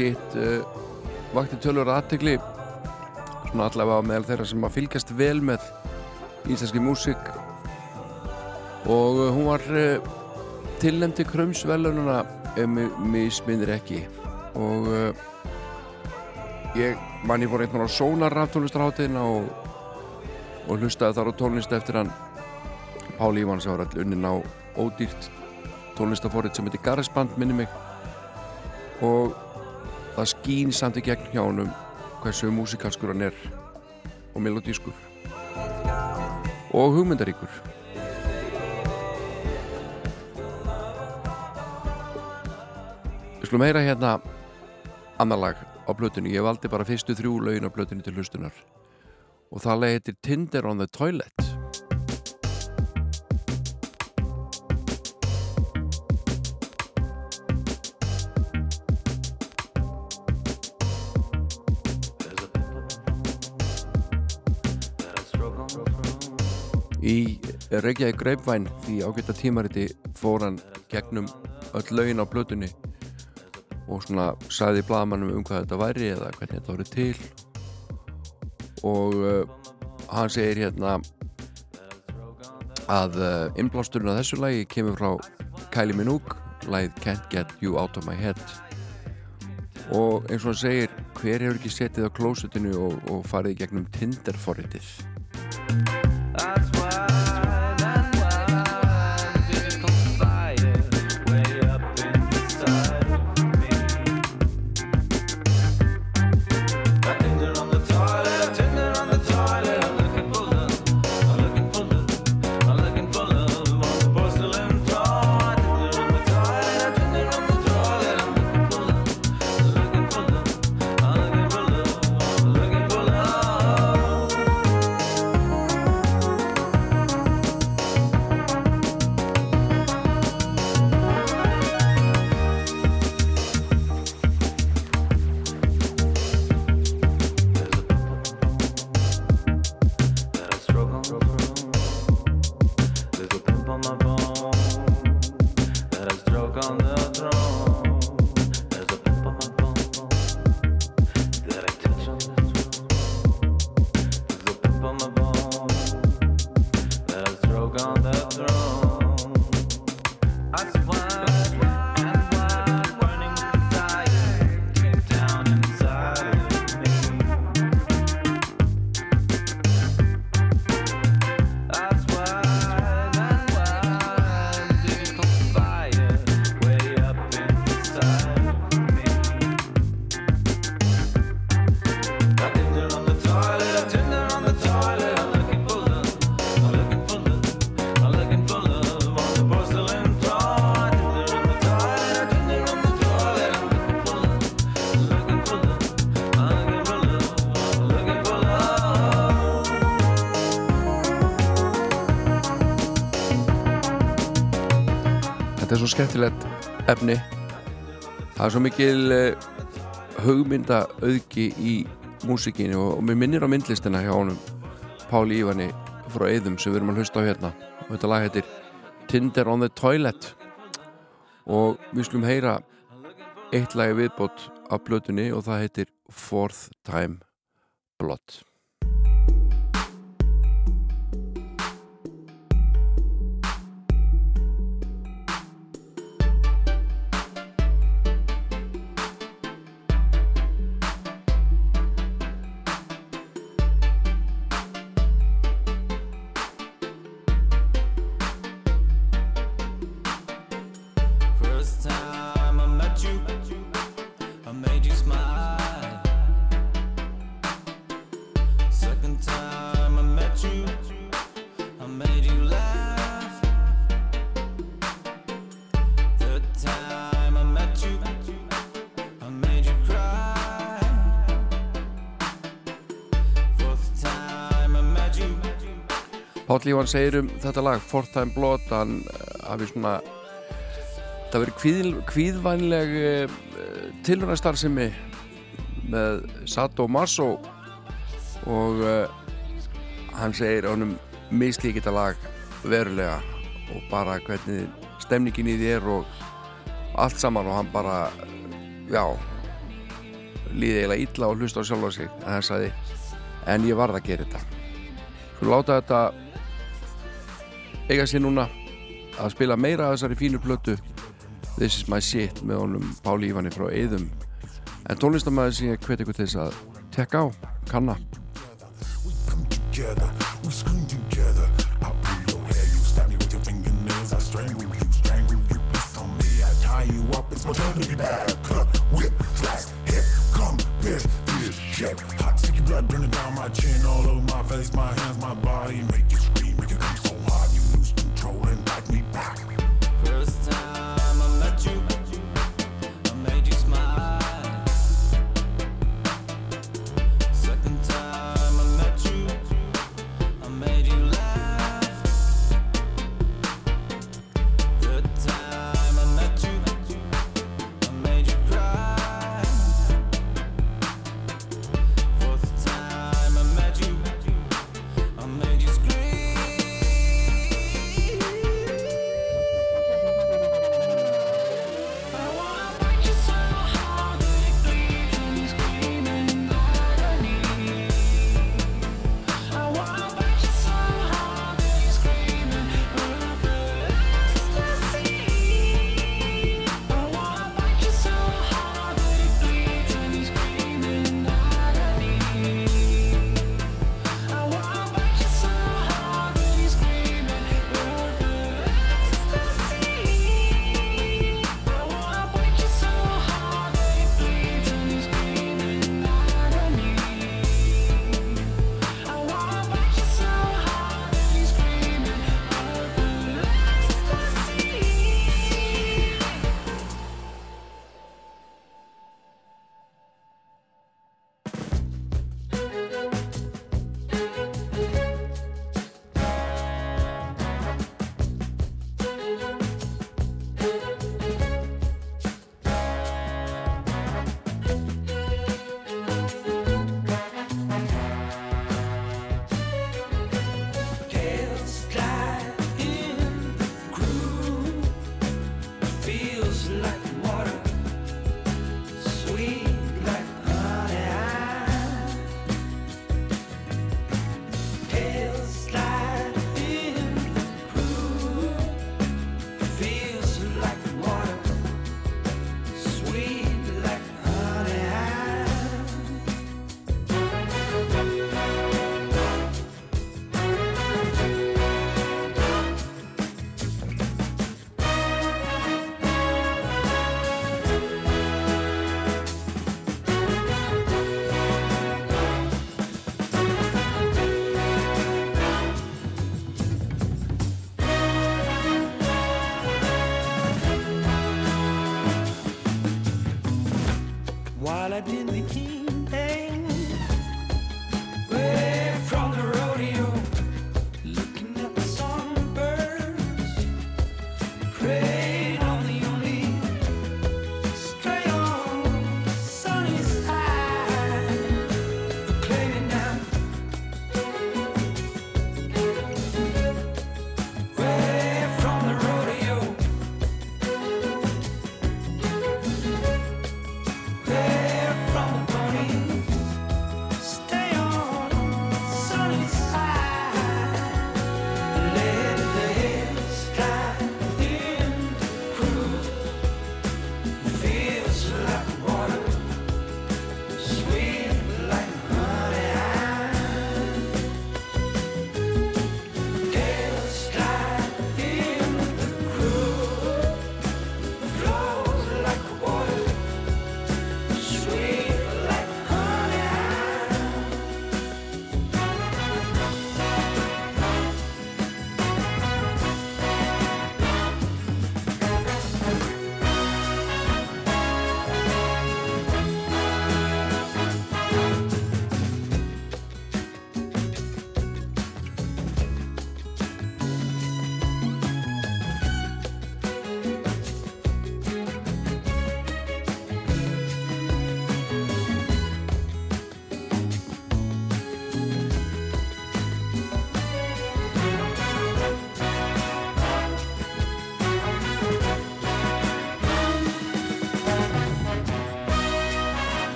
Shit uh, vakti tölur aðtegli svona allavega meðal þeirra sem að fylgjast vel með íslenski músík. Og uh, hún var uh, tilnefndi krömsvelununa ef mig misminnir ekki. Og ég man ég fór einhvern á Sónar raftónlistarháttiðina og, og hlustaði þar á tónlist eftir hann. Pál Ívan sem var all unnin á ódýrt tónlistaforrið sem heitir Garðsband minni mig. Og það skín samt í gegn hjá honum hversu músikalskur hann er og melodískur og hugmyndaríkur. Við skulum heyra hérna annar lag á blötunni ég valdi bara fyrstu þrjú lögin á blötunni til hlustunar. Og það lag heitir Tinder on the Toilet Reykjavík Greipvæn því ágætta tímariti fór hann gegnum öll lögin á blötunni og svona sagði blagamannum um hvað þetta væri eða hvernig þetta voru til. Og uh, hann segir hérna að uh, innblásturinn af þessu lagi kemur frá Kylie Minogue lagið Can't Get You Out of My Head. Og eins og hann segir hver hefur ekki setið á klósutinu og, og farið gegnum Tinder forritið skemmtilegt efni. Það er svo mikil uh, hugmynda auðgi í músikinu og, og mér minnir á myndlistina hjá honum Páli Ívani frá Eðum sem við erum að hlusta á hérna. Og þetta lag heitir Tinder on the Toilet. Og við slum heyra eitt lagi viðbót af blötunni og það heitir Fourth Time Blood Ívan segir um þetta lag Fourth Time Blood hann eh, hafi svona það verið kvíð, kvíðvænleg uh, tilhörnastarfsemi með Sato Maso og uh, hann segir honum mislík þetta lag verulega og bara hvernig stemningin í er og allt saman og hann bara já líði eiginlega illa og hlusta á sjálfa sig. En hann sagði en ég varð að gera þetta. Svo láta þetta eiga sér núna að spila meira af þessari fínu plötu. This is my shit með honum Páli Ívani frá Eðum en tónlistamæður sem ég hveti ykkur til þess að tekka á, kanna. Hot, sticky blood burning down my chin, all over my face, my hands, my body. Make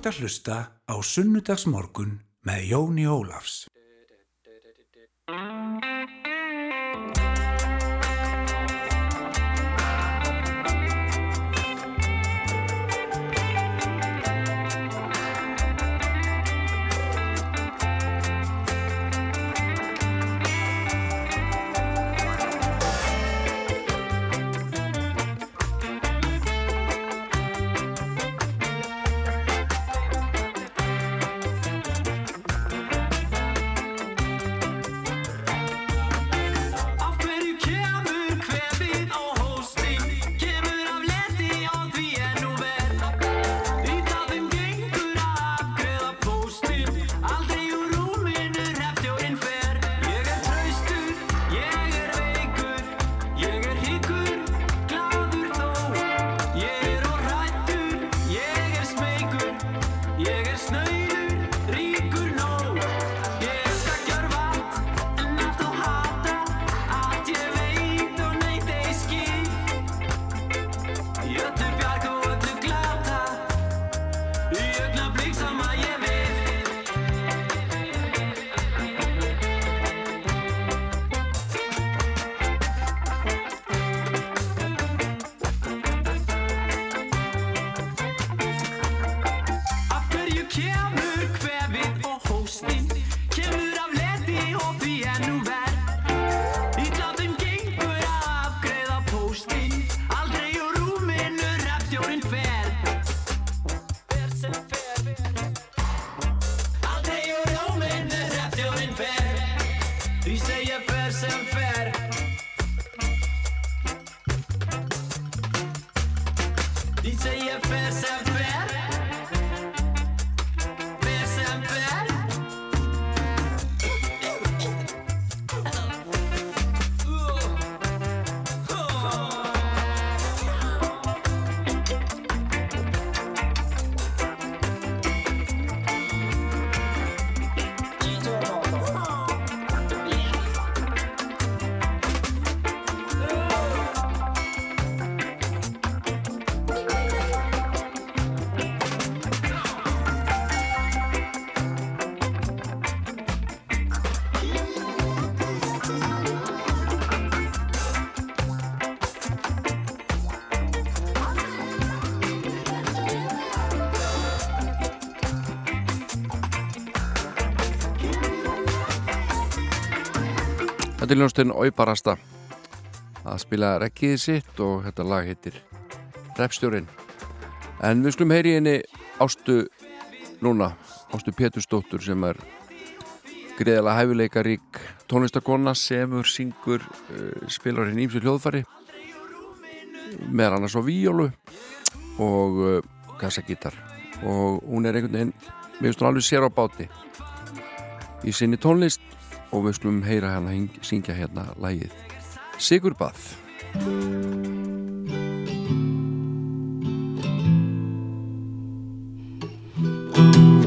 ert að hlusta á Sunnudagsmorgun með Jóni Ólafs. Þetta er ljónstinn Óibarasta að spila reggiði sitt og þetta lag heitir Repstjórin en við skulum heyri henni Ástu núna, Ástu Pétursdóttur sem er greiðilega hæfileikarík tónlistakonna semur, syngur uh, spilar henni ímsu hljóðfæri með annars á víjólu og kassagítar og hún er einhvern veginn við skulum alveg sér á báti í sinni tónlist og við skulum heyra hing, syngja hérna lægið Sigurbað Í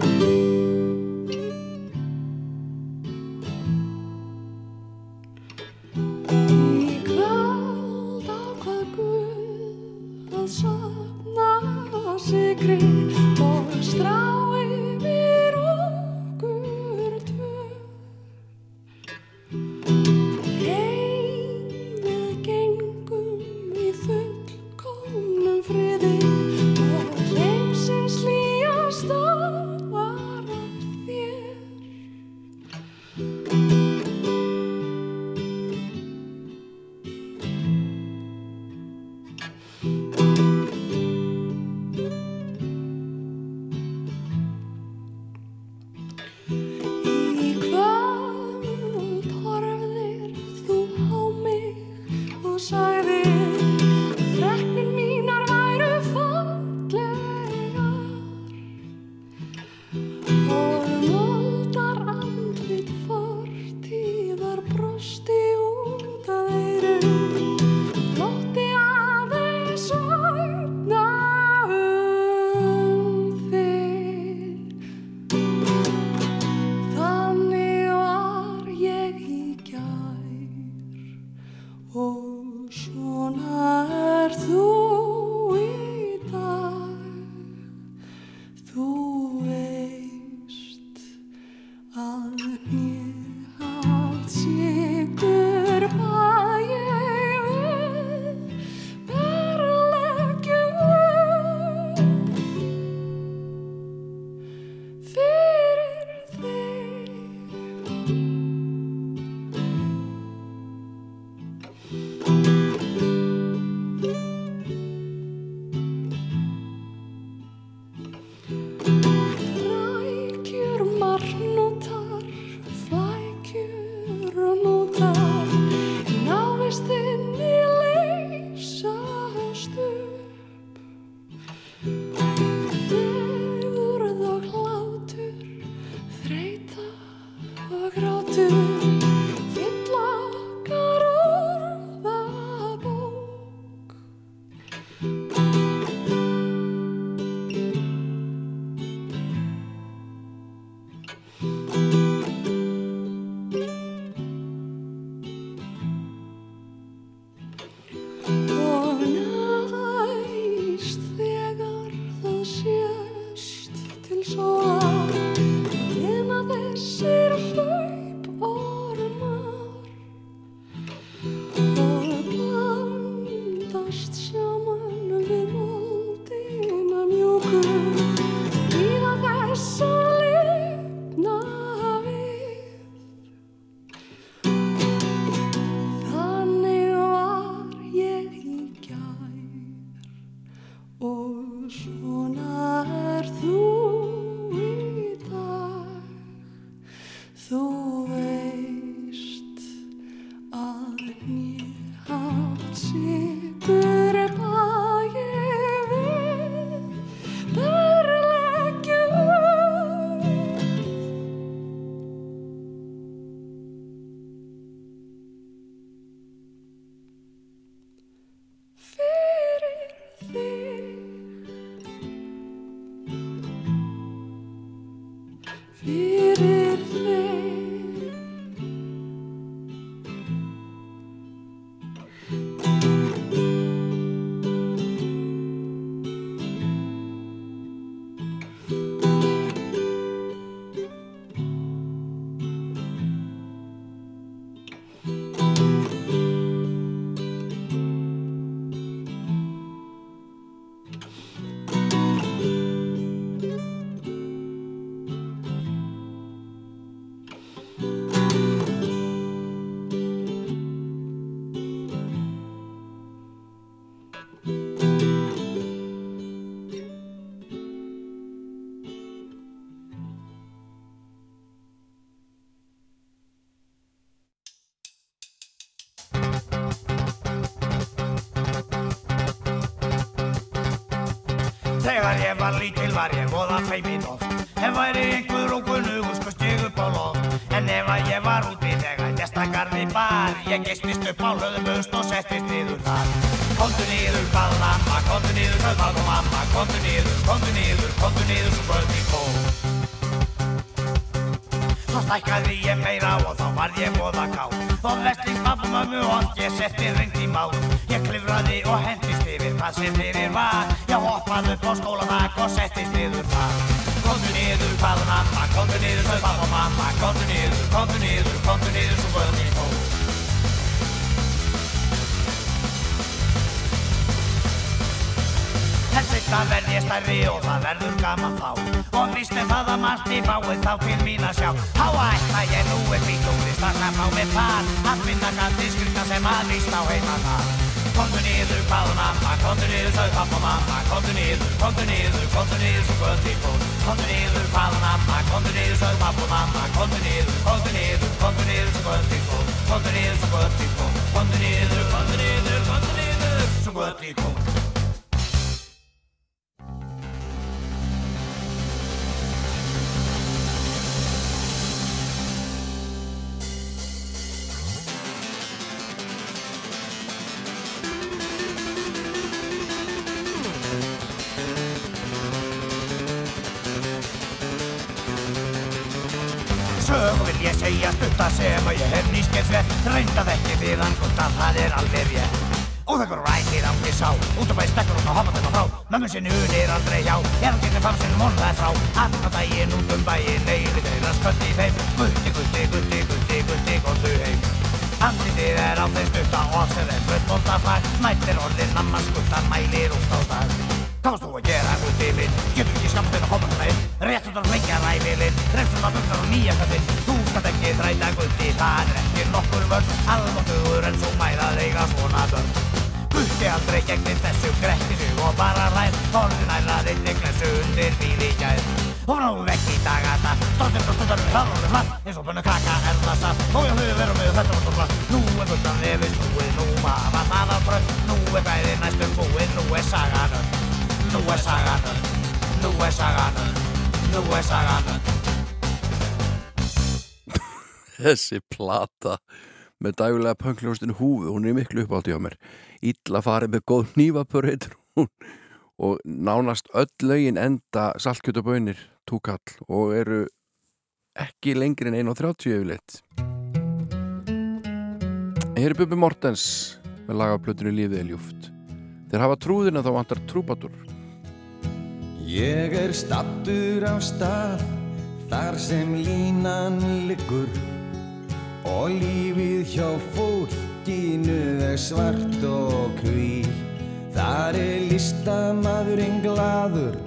fyrir ég var lítil var ég voða feimin oft. En væri einhver ókunnugur sko stig upp á loft. En ef að ég var úti þegar gestakarði bar Ég gistist upp á hlöðumust og settist niður þar. Kondu niður, hvað mamma, kondu niður, hvað mamma, mamma. Kondu niður, kondu niður, kondu niður, svo börn í kó Þá stækkaði ég meira og þá varð ég voða ká Og vestlings pappa mömmu og ég setti reynd í mál. Ég klifraði og hendist yfir sem fyrir var Ég hoppaði upp á skólatak og settist niður þar. Kondu niður, hvað mamma, kondu niður, þau pappa mamma. Kondu niður, kondu niður, kondu niður, svo í kó En seinna verð ég stærri og það verður gaman þá. Og er það að margt í fáið þá til mín að sjá. Há ætla ég nú er bílúrist að sem á mig þar Að finna gæti skrifna sem að víst á heima þar Komdu niður, hvaðu mamma, komdu niður, þau pappa og mamma. Komdu niður, komdu niður, komdu niður, svo gott í fór Komdu niður, hvaðu mamma, komdu niður, þau pappa og mamma Komdu niður, komdu niður, komdu niður, svo gott Mömmu sinni unir aldrei hjá. Ég er að geta fann sinni von það er frá. Alla daginn út um bæinn Eili þeirra sköldi í þeim. Gutti, gutti, gutti, gutti, gutti, góttu heim. Andlitið er á þeim stutta og sem þeim full bóta fag Mættir orðin amma skutta mælir út á dag. Varst þú að gera, gutti minn? Getur ekki skamt þinn að koma inn? Rétt út að hlengja ræfilinn Refsum að buknar og nýja kallinn. Þú skalt ekki þræta, gutti, það er ekki nokkur vörn. Almáttugur en þú mæðað Gutti aldrei gegnir þessu grettinu og bara hlær Horfin ælað inn í glesu undir bíl í gær. Og frá vekk í dagata Stoltir og stundar við við flatt Eins og bönnu krakka er það satt. Og ég höfðu verið með þetta og stofla Nú er guttan nefið snúið Nú hafa það á brönd Nú er bæði næstum búið Nú er sagan öll Nú er sagan öll Nú er sagan öll Nú er sagan öll Þessi plata með dægulega pöngljónstin húfu, hún er miklu uppátt hjá mér. Ítla farið með góð nývapur heitur hún og nánast öll lögin enda saltkjötabönir túkall og eru ekki lengri en 1.30 yfirleitt. Hér er Bubi Mortens með lagaplötunni Lífið er ljúft. Þeir hafa trúðina þá vantar trúbatur. Ég er stattur á stað þar sem línan liggur og lífið hjá fólkinu er svart og hví Þar er listamadurinn gladur,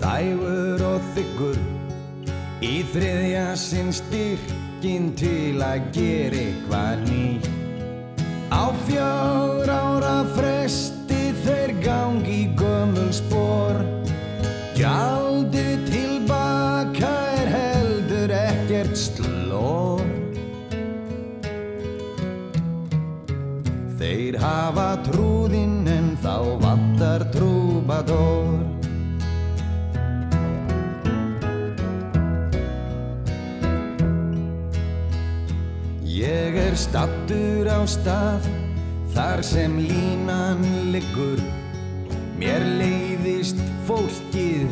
þægur og þyggur í þriðja sinn styrkin til að gera eitthvað nýtt. Á fjár ára fresti þeir gangi gömul spór Gjaldið tilbaka er heldur ekkert slór Þeir hafa trúðinn en þá vantar trúbador. Ég er stattur á stað þar sem línan liggur. Mér leiðist fólkið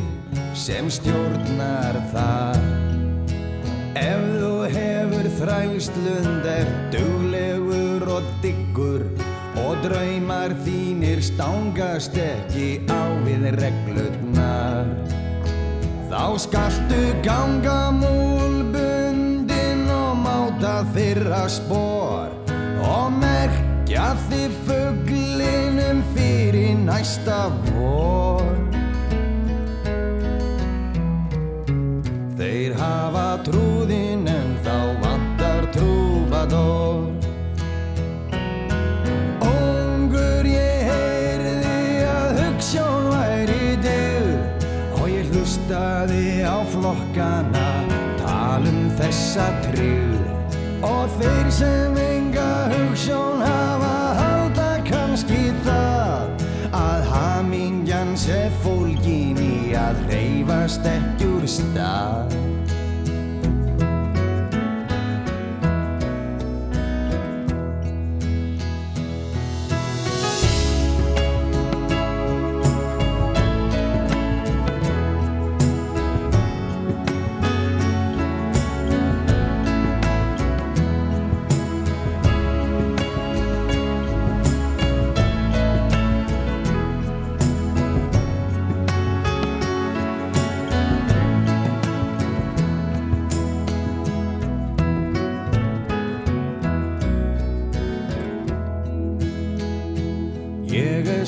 sem stjórnar það Ef þú hefur þrælslund er duglegur og diggur og draumar þínir stangast ekki á við reglurnar. Þá skaltu ganga múlbundin og máta þeirra spór og merkja þið fuglinum fyrir næsta vor Þeir hafa trúðinn en þá vantar trúbador. Ungur ég heyrði að hugssjón væri dyr og ég hlustaði á flokkana talum þessa tryggð. Og þeir sem enga hugssjón hafa reyfast ekki úr stað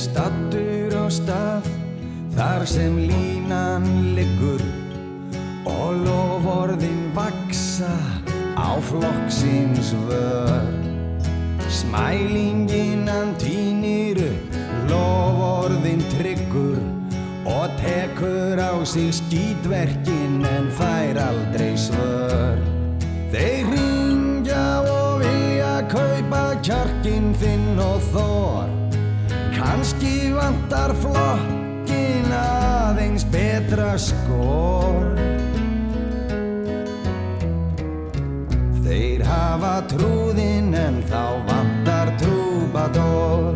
stattur á stað þar sem línan liggur og loforðin vaksa á flokksins vör. Smælingin hann týnir upp loforðin tryggur og tekur á sig skítverkin en fær aldrei svör. Þeir ringja og vilja kaupa kjarkin þinn og þor Kanski vantar flokkin aðeins betra skor. Þeir hafa trúðinn en þá vantar trúbador.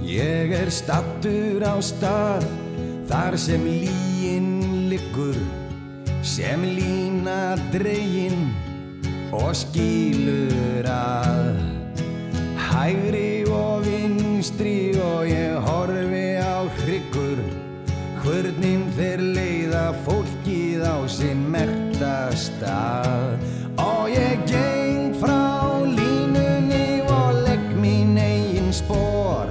Ég er stattur á stað þar sem líin liggur sem lína dregin og skýlur að hægri og vinstri og ég horfi á hryggur. Hvernig þeir leiða fólkið á sinn mertastað og ég geng frá línunni og legg mín eigin spór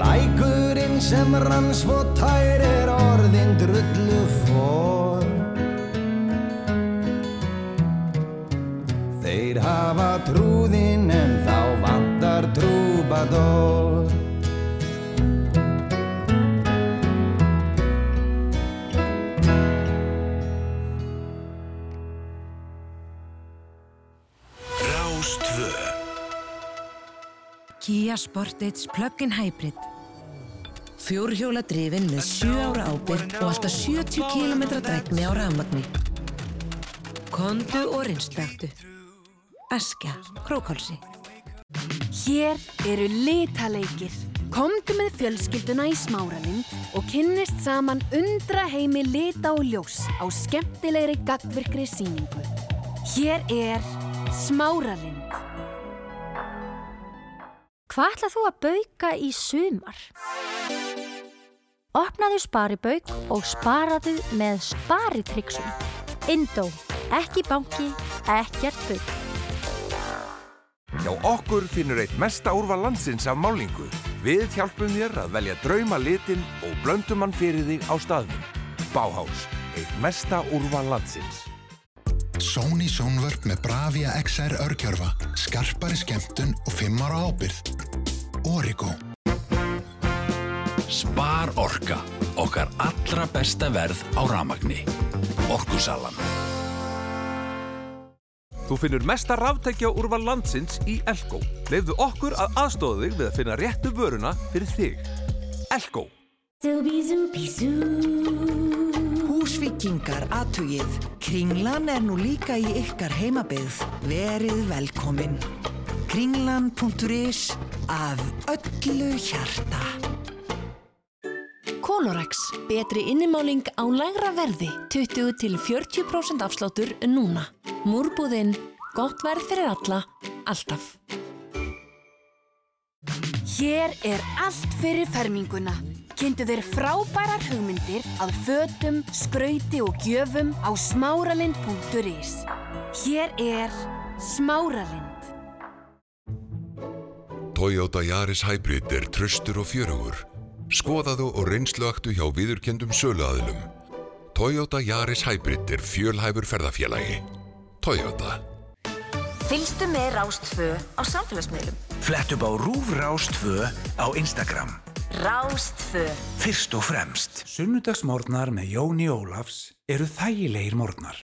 lækurinn sem rann svo tær er orðin drullu fór Þeir hafa trúðinn en þá vantar trúbador matador. Rástvö Kia Sportage Plug-in Hybrid Fjórhjóla drifin með 7 ára ábyrg og alltaf 70 km drækni á rafmagni. Kondu og rinstaktu. Askja, Krókálsi. Hér eru litaleikir. Komdu með fjölskylduna í smáralind og kynnist saman undra heimi lita og ljós á skemmtilegri gagvirkri síningu. Hér er smáralind. Hvað ætlað þú að bauka í sumar? Opnaðu sparibauk og sparaðu með sparitryggsum. Indó, ekki banki, ekkert bauk. Hjá okkur finnur eitt mesta úrval landsins af málingu. Við hjálpum þér að velja drauma litin og blöndum hann fyrir þig á staðnum. Bauhaus, eitt mesta úrval landsins. Sony sjónvörp með Bravia XR örgjörfa, skarpari skemmtun og 5 ára ábyrð. Origo. Spar Orka. Okkar allra besta verð á ramagni. Orkusalan. Þú finnur mesta ráftækja úrval landsins í Elko. Leifðu okkur að aðstóða þig við að finna réttu vöruna fyrir þig. Elko. Húsvíkingar aðtugið. Kringlan er nú líka í ykkar heimabið. Verið velkomin. Kringlan.is af öllu hjarta. Kolorex, betri innimáling á lægra verði, 20 til 40% afsláttur núna. Múrbúðinn, gott verð fyrir alla, alltaf. Hér er allt fyrir ferminguna. Kynntu þér frábærar hugmyndir að fötum, skrauti og gjöfum á smáralind.is. Hér er Smáralind. Toyota Yaris Hybrid er tröstur og fjörugur. Skoðaðu og reynsluaktu hjá viðurkendum söluaðilum. Toyota Yaris Hybrid er fjölhæfur ferðafélagi. Toyota. Fylgstu með Rástfö á samfélagsmiðlum. Flett upp á Rúf Rástvö á Instagram. Rástfö. Fyrst og fremst. Sunnudagsmórnar með Jóni Ólafs eru þægilegir mórnar.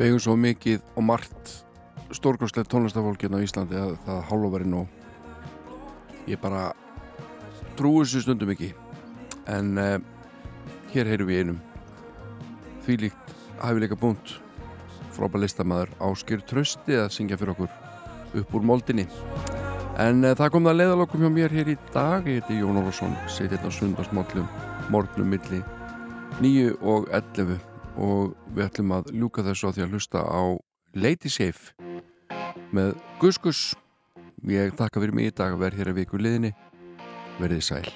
Við eigum svo mikið og margt stórkostlegt tónlistafólkinn á Íslandi að það hálfa verið nóg. Ég bara trúi þessu stundum ekki. En uh, hér heyrum við einum. Því líkt hæfileika búnt frábæð listamæður Áskir Trösti að syngja fyrir okkur upp úr moldinni. En uh, það kom það leiðalokum hjá mér hér í dag. Ég heiti Jón Ólafsson setið hérna á sundarsmóllum morgnum milli 9 og 11 og við ætlum að ljúka þessu á því að hlusta á Lady Safe með Gus Gus. Ég þakka fyrir mig í dag að vera hér að viku liðinni. Verðið sæl